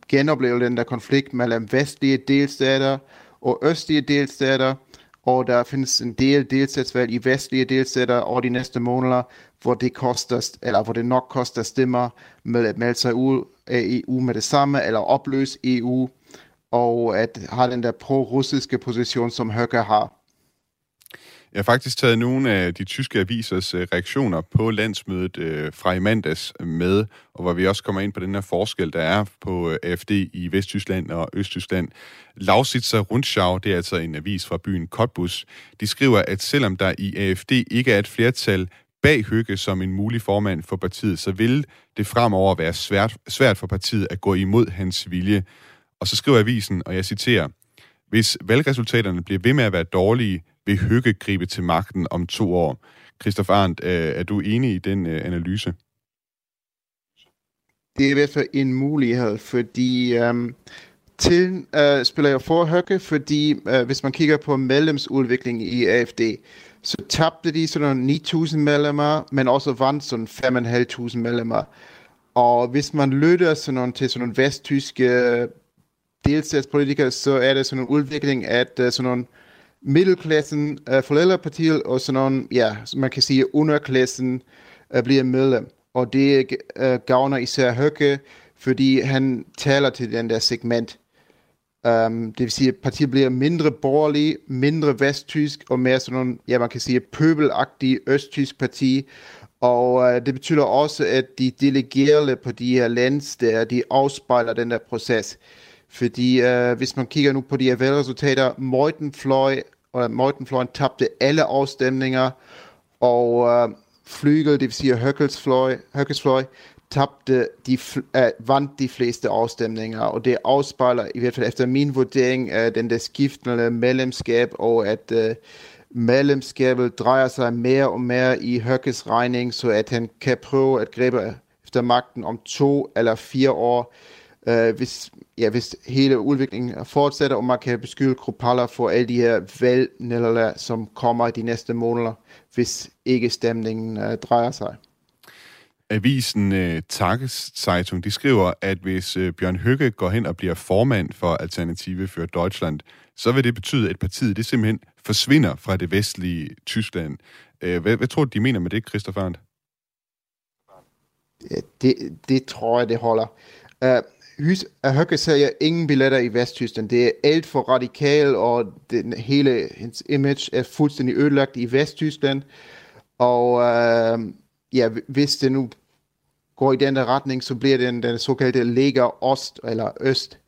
genopleve den der konflikt mellem vestlige delstater og østlige delstater, og der findes en del delstatsvalg i vestlige delstater over de næste måneder, hvor det koster, eller hvor det nok koster stemmer med at melde sig ud af EU med det samme, eller opløse EU, og at have den der pro-russiske position, som Høgge har. Jeg har faktisk taget nogle af de tyske avisers øh, reaktioner på landsmødet øh, fra i mandags med, og hvor vi også kommer ind på den her forskel, der er på øh, AFD i Vesttyskland og Østtyskland. Lausitzer Rundschau, det er altså en avis fra byen Cottbus, de skriver, at selvom der i AFD ikke er et flertal bag Høgge som en mulig formand for partiet, så vil det fremover være svært, svært for partiet at gå imod hans vilje. Og så skriver avisen, og jeg citerer, hvis valgresultaterne bliver ved med at være dårlige, vil Høgge gribe til magten om to år. Christoph Arndt, øh, er du enig i den øh, analyse? Det er i hvert fald en mulighed, fordi um, til øh, spiller jeg for Høgge, fordi øh, hvis man kigger på medlemsudviklingen i AFD, så tabte de sådan 9.000 medlemmer, men også vandt sådan 5.500 medlemmer. Og hvis man lytter sådan til sådan nogle vesttyske delstatspolitikere, så er det sådan en udvikling, at uh, sådan nogle middelklassen uh, forældrepartiet og sådan nogle, ja, man kan sige underklassen uh, bliver medlem. Og det uh, gavner især Høkke, fordi han taler til den der segment. Um, det vil sige, at partiet bliver mindre borgerlig, mindre vesttysk og mere sådan nogle, ja, man kan sige, pøbelagtig østtysk parti. Og uh, det betyder også, at de delegerede på de her der, de afspejler den der proces. Fordi uh, hvis man kigger nu på de her valgresultater, Meutenfløj, og Meutenfløjen tabte alle afstemninger, og uh, Flygel, det vil sige Høkkelsfløj, Høkkelsfløj tabte de, uh, vandt de fleste afstemninger, og det afspejler i hvert fald efter min vurdering uh, den der skiftende medlemskab, og at uh, medlemskabet drejer sig mere og mere i Høkkes regning, så at han kan prøve at gribe efter magten om to eller fire år, uh, hvis, ja, hvis hele udviklingen fortsætter, og man kan beskylde Kruppalla for alle de her valgnederlag, som kommer i de næste måneder, hvis ikke stemningen uh, drejer sig. Avisen uh, Tages Zeitung, de skriver, at hvis uh, Bjørn Høgge går hen og bliver formand for Alternative for Deutschland, så vil det betyde, at partiet det simpelthen forsvinder fra det vestlige Tyskland. Uh, hvad, hvad tror du, de mener med det, Christopher Arndt? Det, det tror jeg, det holder. Uh, Høgge sælger ingen billetter i Vesttyskland. Det er alt for radikal, og den, hele hans image er fuldstændig ødelagt i Vesttyskland. Og øh, ja, hvis det nu går i den der retning, så bliver den, den såkaldte Lega Ost eller Øst.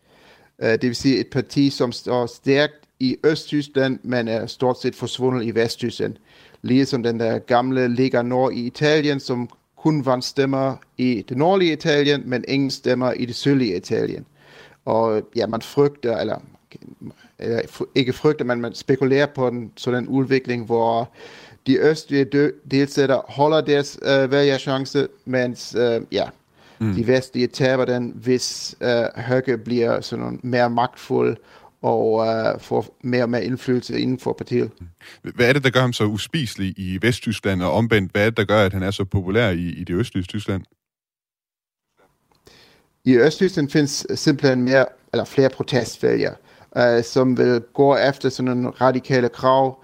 Uh, det vil sige et parti, som står stærkt i Østtyskland, men er stort set forsvundet i Vesttyskland. Ligesom den der gamle Lega Nord i Italien, som kun vandt stemmer i det nordlige Italien, men ingen stemmer i det sydlige Italien. Og ja, man frygter, eller, eller ikke frygter, men man spekulerer på en sådan udvikling, hvor de østlige delstater holder deres øh, vælgerchance, mens øh, ja, mm. de vestlige taber den, hvis øh, Høgge bliver sådan mere magtfuld og øh, får mere og mere indflydelse inden for partiet. Hvad er det, der gør ham så uspiselig i Vesttyskland, og omvendt, hvad er det, der gør, at han er så populær i, i det østlige Tyskland? I Østtyskland findes simpelthen mere, eller flere protestvælgere, øh, som vil gå efter sådan nogle radikale krav,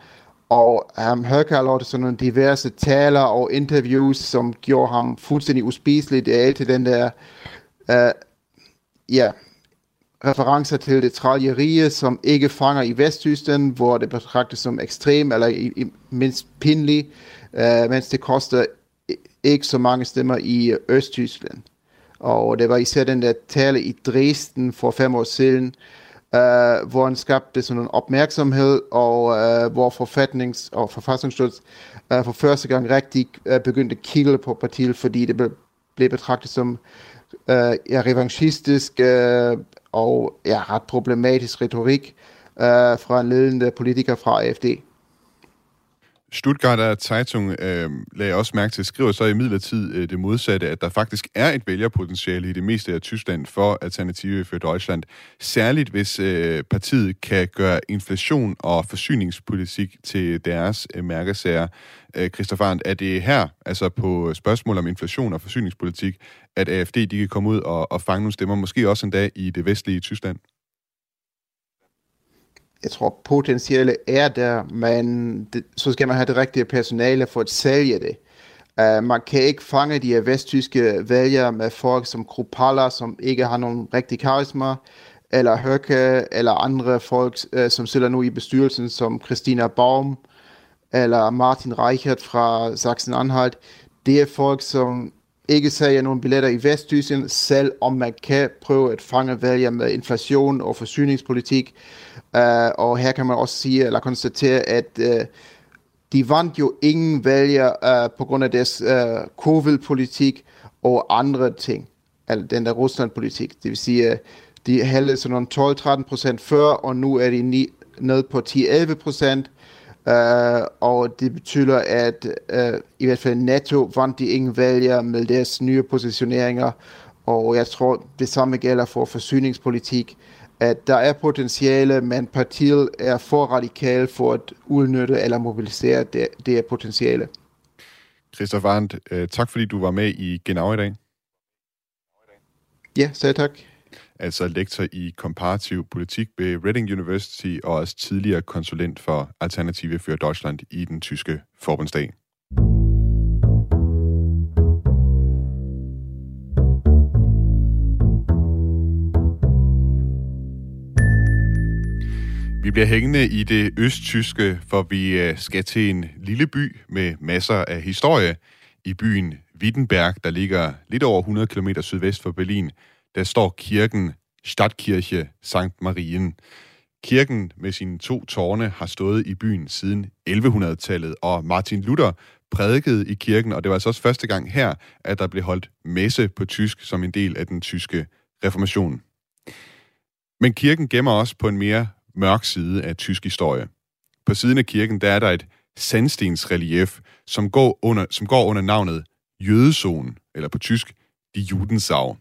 og Høgge har lavet sådan nogle diverse taler og interviews, som gjorde ham fuldstændig uspiselig. Det er altid den der, uh, ja, referencer til det traljeriet, som ikke fanger i Vesttyskland, hvor det betragtes som ekstrem eller i, i mindst pinlig, øh, mens det koster ikke så mange stemmer i øh, Østtyskland. Og det var især den der tale i Dresden for fem år siden, øh, hvor han skabte sådan en opmærksomhed, og øh, hvor forfatnings- og forfattningsstyrelsen øh, for første gang rigtig øh, begyndte at kigge på partiet, fordi det ble, blev betragtet som øh, øh, ja, revanchistisk øh, og ja, ret problematisk retorik øh, fra en ledende politiker fra AFD. Stuttgarter Zeitung øh, lagde også mærke til, skriver så i midlertid øh, det modsatte, at der faktisk er et vælgerpotentiale i det meste af Tyskland for Alternative for Deutschland. Særligt hvis øh, partiet kan gøre inflation og forsyningspolitik til deres øh, mærkesager. Øh, Christoffer Arndt, er det her, altså på spørgsmål om inflation og forsyningspolitik, at AFD de kan komme ud og, og fange nogle stemmer, måske også endda i det vestlige Tyskland? Jeg tror, potentielle er der, men det, så skal man have det rigtige personale for at sælge det. Uh, man kan ikke fange de her vesttyske vælgere med folk som Krupalla, som ikke har nogen rigtig karisma, eller Høkke, eller andre folk, uh, som sidder nu i bestyrelsen, som Christina Baum, eller Martin Reichert fra Sachsen-Anhalt. Det er folk, som ikke sælger nogen billetter i Vesttyskland, selv om man kan prøve at fange vælger med inflation og forsyningspolitik. Uh, og her kan man også sige, eller konstatere, at uh, de vandt jo ingen vælger uh, på grund af deres uh, covid-politik og andre ting, altså den der Rusland-politik. Det vil sige, uh, de hældte sådan nogle 12-13 procent før, og nu er de ni, ned på 10-11 procent. Uh, og det betyder, at uh, i hvert fald netto vandt de ingen vælger med deres nye positioneringer, og jeg tror, det samme gælder for forsyningspolitik at der er potentiale, men partiet er for radikal for at udnytte eller mobilisere det, det potentiale. Christoph Arndt, øh, tak fordi du var med i Genau i dag. Ja, selv tak. Altså lektor i komparativ politik ved Reading University og også tidligere konsulent for Alternative for Deutschland i den tyske forbundsdag. Vi bliver hængende i det østtyske, for vi øh, skal til en lille by med masser af historie. I byen Wittenberg, der ligger lidt over 100 km sydvest for Berlin, der står kirken Stadtkirche St. Marien. Kirken med sine to tårne har stået i byen siden 1100-tallet, og Martin Luther prædikede i kirken, og det var altså også første gang her, at der blev holdt messe på tysk som en del af den tyske reformation. Men kirken gemmer også på en mere mørk side af tysk historie. På siden af kirken, der er der et sandstensrelief, som går under, som går under navnet Jødezonen, eller på tysk, de Judensau.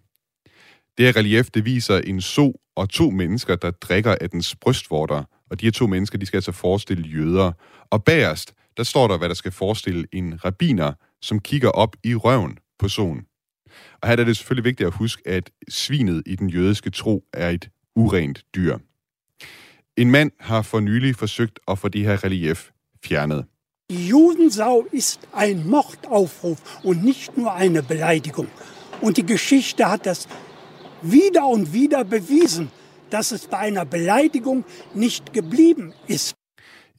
Det her relief, det viser en so og to mennesker, der drikker af dens brystvorter, og de her to mennesker, de skal altså forestille jøder. Og bagerst, der står der, hvad der skal forestille en rabiner, som kigger op i røven på soen. Og her er det selvfølgelig vigtigt at huske, at svinet i den jødiske tro er et urent dyr. En mand har for nylig forsøgt at få det her relief fjernet. Die Judensau ist ein Mordaufruf und nicht nur eine Beleidigung. Und die Geschichte hat das wieder und wieder bewiesen, dass es bei einer Beleidigung nicht geblieben ist.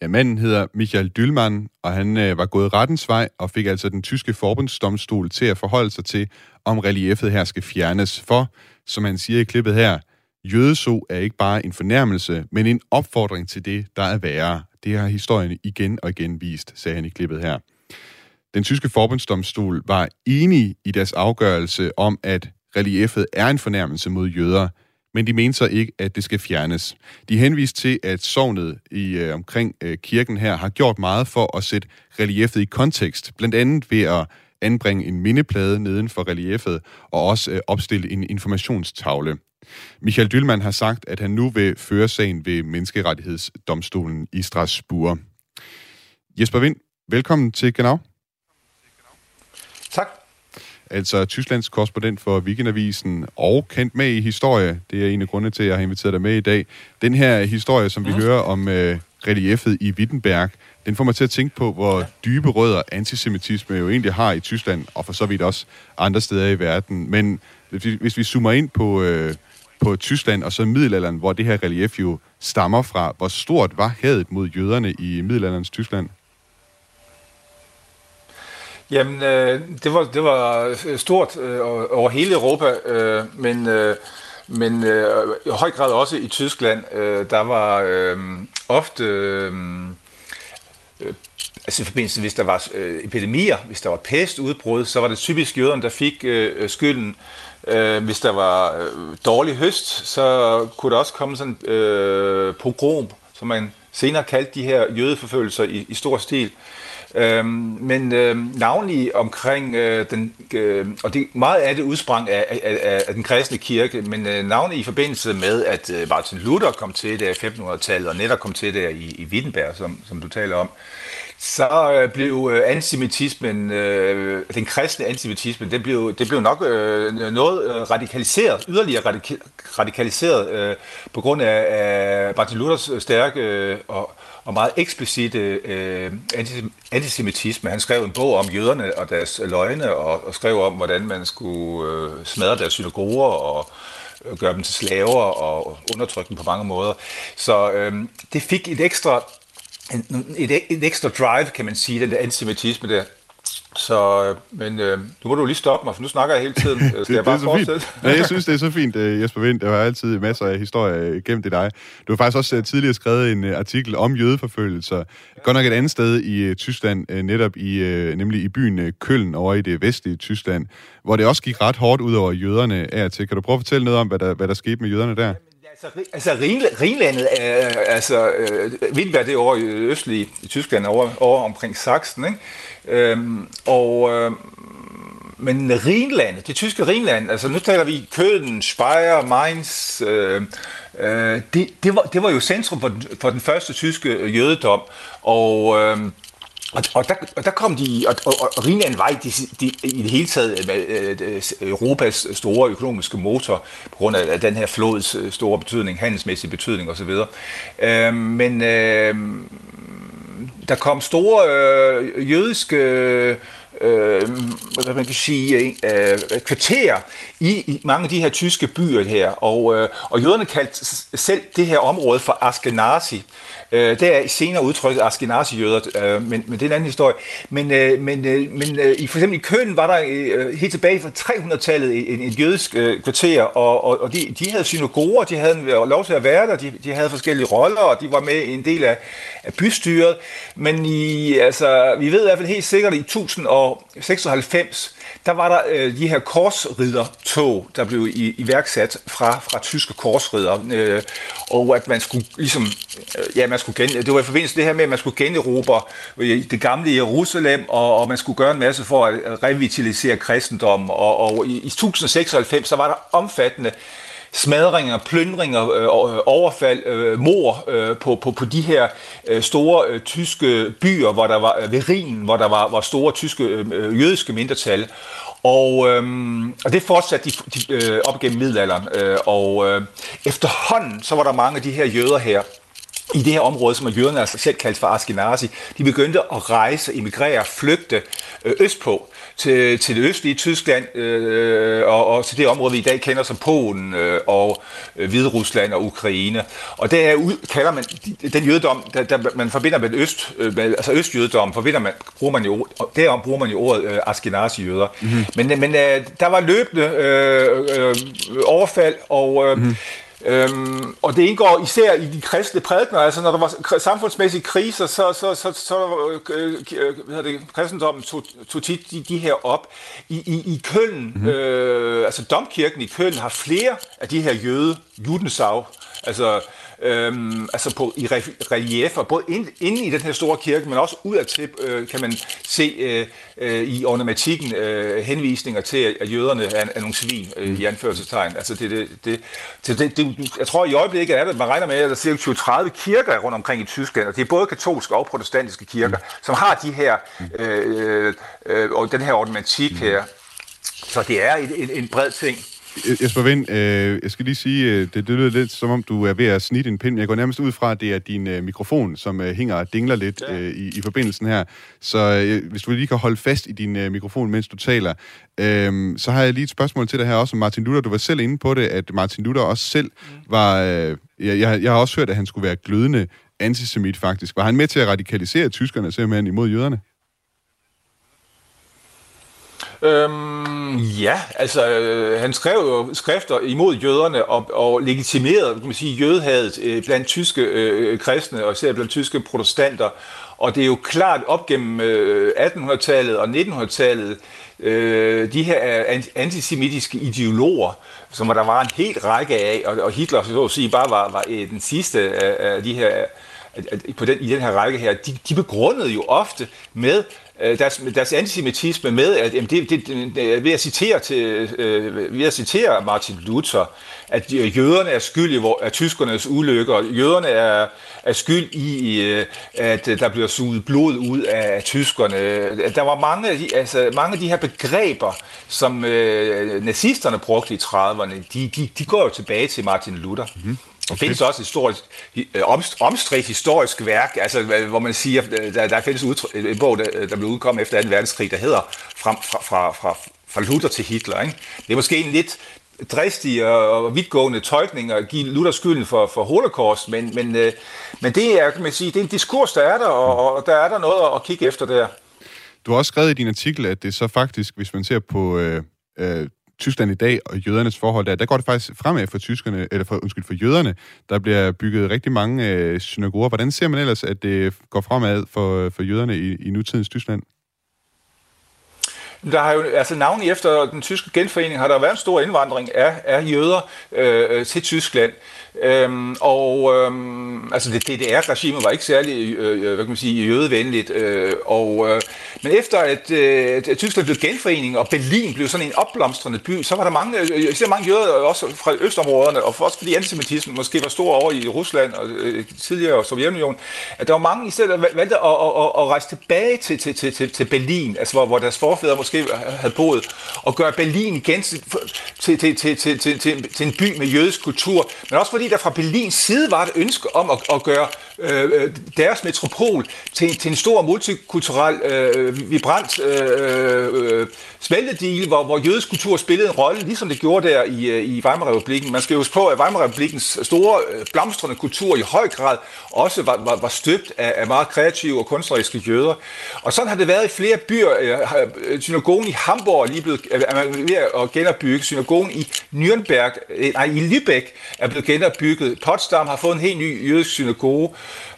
Ja, manden hedder Michael Dylmann, og han øh, var gået rettens vej og fik altså den tyske forbundsdomstol til at forholde sig til, om reliefet her skal fjernes. For, som han siger i klippet her, jødeso er ikke bare en fornærmelse, men en opfordring til det, der er værre. Det har historien igen og igen vist, sagde han i klippet her. Den tyske forbundsdomstol var enig i deres afgørelse om, at reliefet er en fornærmelse mod jøder, men de mente så ikke, at det skal fjernes. De henviste til, at sovnet i øh, omkring øh, kirken her har gjort meget for at sætte reliefet i kontekst, blandt andet ved at anbringe en mindeplade neden for reliefet og også øh, opstille en informationstavle. Michael Dylman har sagt, at han nu vil føre sagen ved Menneskerettighedsdomstolen i Strasbourg. Jesper Vind, velkommen til Genau. Altså Tysklands korrespondent for Weekendavisen og kendt med i historie. Det er en af grundene til, at jeg har inviteret dig med i dag. Den her historie, som vi mm. hører om øh, reliefet i Wittenberg, den får mig til at tænke på, hvor dybe rødder antisemitisme jo egentlig har i Tyskland, og for så vidt også andre steder i verden. Men hvis vi, hvis vi zoomer ind på, øh, på Tyskland og så middelalderen, hvor det her relief jo stammer fra, hvor stort var hadet mod jøderne i middelalderens Tyskland? Jamen, øh, det, var, det var øh, stort øh, over hele Europa, øh, men, øh, men øh, i høj grad også i Tyskland. Øh, der var øh, ofte... Øh, øh, altså i forbindelse, hvis der var øh, epidemier, hvis der var pestudbrud, så var det typisk jøderne, der fik øh, skylden. Øh, hvis der var øh, dårlig høst, så kunne der også komme sådan øh, pogrom, som man senere kaldte de her jødeforfølgelser i, i stor stil. Øhm, men øhm, navnlig omkring øh, den, øh, og det, meget af det udsprang af, af, af den kristne kirke, men øh, navnlig i forbindelse med, at øh, Martin Luther kom til det i 1500-tallet, og netop kom til det i, i Wittenberg, som, som du taler om, så øh, blev øh, antisemitismen, øh, den kristne antisemitisme, det blev, det blev nok øh, noget øh, radikaliseret, yderligere radika, radikaliseret øh, på grund af, af Martin Luthers øh, stærke øh, og, og meget eksplicite øh, antisemitisme. Han skrev en bog om jøderne og deres løgne, og, og skrev om, hvordan man skulle øh, smadre deres synagoger og øh, gøre dem til slaver og undertrykke dem på mange måder. Så øh, det fik et ekstra en, et, et ekstra drive, kan man sige, den der antisemitisme der. Så, øh, men øh, nu må du lige stoppe mig, for nu snakker jeg hele tiden. *laughs* Skal det, jeg bare fortsætte? Ja, jeg synes, det er så fint, øh, Jesper Vind. Der var altid masser af historier gennem i dig. Du har faktisk også øh, tidligere skrevet en artikel om jødeforfølgelser. Godt nok et andet sted i Tyskland, netop i, nemlig i byen Køln over i det vestlige Tyskland, hvor det også gik ret hårdt ud over jøderne af til. Kan du prøve at fortælle noget om, hvad der, hvad der skete med jøderne der? Altså, altså Rhinlandet, er, altså øh, Wittenberg, det er over i øh, østlige i Tyskland, over, over omkring Sachsen, ikke? Øhm, og øh, men Rhinlandet, det tyske Rhinland, altså nu taler vi Köln, Speyer, Mainz, øh, øh, det, det, var, det var jo centrum for den, for den første tyske jødedom, og... Øh, og, og, der, og der kom de, og, og, og Rina en vej de, de, i det hele taget med øh, Europas store økonomiske motor, på grund af, af den her flods øh, store betydning, handelsmæssig betydning osv. Øh, men øh, der kom store øh, jødiske øh, øh, hvad man kan sige, øh, øh, kvarterer i, i mange af de her tyske byer her. Og, øh, og jøderne kaldte selv det her område for Askenazi. Øh, det er senere udtrykket Askenazi-jøder, øh, men, men det er en anden historie. Men, øh, men, øh, men øh, i, for eksempel i Køen var der øh, helt tilbage fra 300-tallet en, en jødisk øh, kvarter, og, og, og de, de havde synagoger, de havde øh, lov til at være der, de, de havde forskellige roller, og de var med i en del af, af bystyret. Men i, altså, vi ved i hvert fald helt sikkert, at i 96, der var der øh, de her korsriddertog, der blev i, iværksat fra, fra tyske korsridder, øh, og at man skulle ligesom, øh, ja, man skulle gen, det var i forbindelse det her med, at man skulle generobre øh, det gamle Jerusalem, og, og man skulle gøre en masse for at revitalisere kristendommen, og, og i, i 1096, så var der omfattende smadringer, plyndringer, øh, øh overfald, øh, mor øh, på, på, på de her øh, store øh, tyske byer, hvor der var øh, ved Rhin, hvor der var, var store tyske øh, øh, jødiske mindretal. Og, øh, og det fortsatte de, de, øh, op gennem middelalderen. Øh, og øh, efterhånden, så var der mange af de her jøder her, i det her område, som jøderne altså selv kaldt for Ashkenazi, de begyndte at rejse, emigrere, flygte øh, østpå til, til det østlige Tyskland øh, og, og til det område, vi i dag kender som Polen øh, og øh, Hvide Rusland og Ukraine. Og der kalder man den jødedom, der, der man forbinder med øst, øh, med, altså østjødedom, forbinder man, bruger man jo, derom bruger man jo ordet øh, Ashkenazi-jøder. Mm-hmm. Men, men øh, der var løbende øh, øh, overfald, og øh, mm-hmm. Øhm, og det indgår især i de kristne prædikner, altså når der var samfundsmæssige kriser, så, så, så, så øh, øh, hvad det, kristendommen tog, tog tit de, de her op. I, i, i Køln, mm-hmm. øh, altså domkirken i Køln har flere af de her jøde, Judensau, altså øhm, altså på, i reliefer, både ind, inde i den her store kirke, men også udadtil øh, kan man se øh, øh, i ornamentikken øh, henvisninger til, at jøderne er, er nogle svin øh, i anførselstegn. Altså det, det, det, det, det, det, jeg tror i øjeblikket er det, man regner med, at der er cirka 20-30 kirker rundt omkring i Tyskland, og det er både katolske og protestantiske kirker, mm. som har de her, øh, øh, øh og den her ornamentik mm. her. Så det er en, en, en bred ting. Jesper Vind, øh, jeg skal lige sige, øh, det, det lyder lidt som om, du er ved at snitte en pind, jeg går nærmest ud fra, at det er din øh, mikrofon, som øh, hænger og dingler lidt ja. øh, i, i forbindelsen her. Så øh, hvis du lige kan holde fast i din øh, mikrofon, mens du taler, øh, så har jeg lige et spørgsmål til dig her også om Martin Luther. Du var selv inde på det, at Martin Luther også selv mm. var... Øh, jeg, jeg, jeg har også hørt, at han skulle være glødende antisemit faktisk. Var han med til at radikalisere tyskerne simpelthen imod jøderne? Øhm, ja, altså øh, han skrev jo skrifter imod jøderne og, og legitimerede kan man sige, jødehadet øh, blandt tyske øh, kristne og især blandt tyske protestanter. Og det er jo klart op gennem øh, 1800-tallet og 1900-tallet, øh, de her øh, antisemitiske ideologer, som der var en helt række af, og, og Hitler så at sige bare var, var øh, den sidste af, af de her at, at på den, i den her række her, de, de begrundede jo ofte med Øh, deres, deres antisemitisme med, at jamen, det, det, det, ved, at citere til, øh, ved at citere Martin Luther, at øh, jøderne er skyld i vor, at tyskernes ulykker, jøderne er, er skyld i, øh, at der bliver suget blod ud af tyskerne. Der var mange af de, altså, mange af de her begreber, som øh, nazisterne brugte i 30'erne, de, de, de går jo tilbage til Martin Luther. Mm-hmm. Der findes også et historisk, øh, omstridt historisk værk, altså, øh, hvor man siger, øh, der, der findes en bog, der, der blev udkommet efter 2. verdenskrig, der hedder fra, fra, fra, fra, fra Luther til Hitler. Ikke? Det er måske en lidt dristig og vidtgående tolkning at give Luther skylden for, for holocaust, men, men, men det er, kan man sige, det er en diskurs, der er der, og, og der er der noget at kigge efter der. Du har også skrevet i din artikel, at det så faktisk, hvis man ser på øh, øh, Tyskland i dag og jødernes forhold der, der går det faktisk fremad for tyskerne, eller for, undskyld, for jøderne. Der bliver bygget rigtig mange øh, synagoger. Hvordan ser man ellers, at det går fremad for, for jøderne i, i nutidens Tyskland? Der har jo, altså navnlig efter den tyske genforening, har der været en stor indvandring af, af jøder øh, til Tyskland. Øhm, og øhm, altså det DDR-regime var ikke særlig øh, øh, hvad kan man sige, jødevenligt. Øh, og, øh, men efter at, øh, at Tyskland blev genforening, og Berlin blev sådan en opblomstrende by, så var der mange, øh, øh især mange jøder øh, også fra østområderne, og også fordi antisemitismen måske var stor over i Rusland og øh, tidligere Sovjetunionen, at der var mange i stedet, valgte at, at, at, at rejse tilbage til, til, til, til, til Berlin, altså hvor, hvor deres forfædre måske havde boet, og gøre Berlin igen til, til, til, til, til, til, til, til en by med jødisk kultur, men også fordi der fra Berlins side var et ønske om at, at gøre Øh, øh, deres metropol til, til en stor multikulturel, øh, vibrant øh, øh, smeltedil, hvor, hvor jødisk kultur spillede en rolle, ligesom det gjorde der i, øh, i Weimar-republikken. Man skal jo huske på, at Weimar-republikkens store øh, blomstrende kultur i høj grad også var, var, var støbt af, af meget kreative og kunstneriske jøder. Og sådan har det været i flere byer. Øh, øh, øh synagogen i Hamburg er lige blevet er man ved at genopbygge. Synagogen i Nürnberg, nej, i Lübeck er blevet genopbygget. Potsdam har fået en helt ny jødisk synagoge.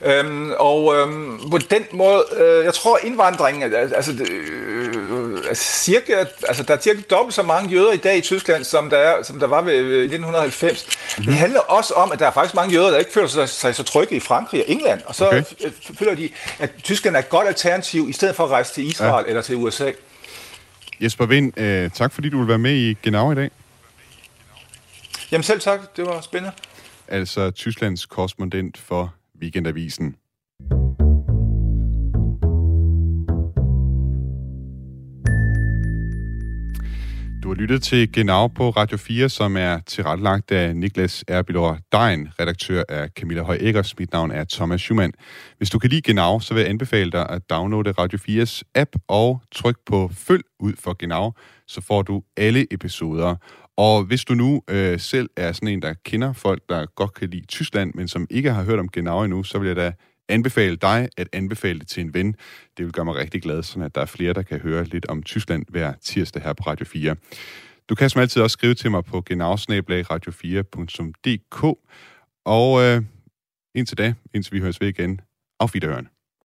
Øhm, og øhm, på den måde, øh, jeg tror indvandringen, altså, øh, cirka, altså der er cirka dobbelt så mange jøder i dag i Tyskland, som der, er, som der var ved, i 1990. Mm-hmm. Det handler også om, at der er faktisk mange jøder, der ikke føler sig, sig så trygge i Frankrig og England, og så okay. føler de, at Tyskland er et godt alternativ, i stedet for at rejse til Israel ja. eller til USA. Jesper Vind, øh, tak fordi du vil være med i Genau i dag. Jamen selv tak, det var spændende. Altså Tysklands korrespondent for Weekendavisen. Du har lyttet til Genau på Radio 4, som er tilrettelagt af Niklas Erbilor Dein, redaktør af Camilla Høj Eggers. Mit navn er Thomas Schumann. Hvis du kan lide Genau, så vil jeg anbefale dig at downloade Radio 4's app og tryk på følg ud for Genau, så får du alle episoder. Og hvis du nu øh, selv er sådan en, der kender folk, der godt kan lide Tyskland, men som ikke har hørt om Genau endnu, så vil jeg da anbefale dig at anbefale det til en ven. Det vil gøre mig rigtig glad, så at der er flere, der kan høre lidt om Tyskland hver tirsdag her på Radio 4. Du kan som altid også skrive til mig på genau-radio4.dk. Og øh, indtil da, indtil vi høres ved igen, auf Wiederhören.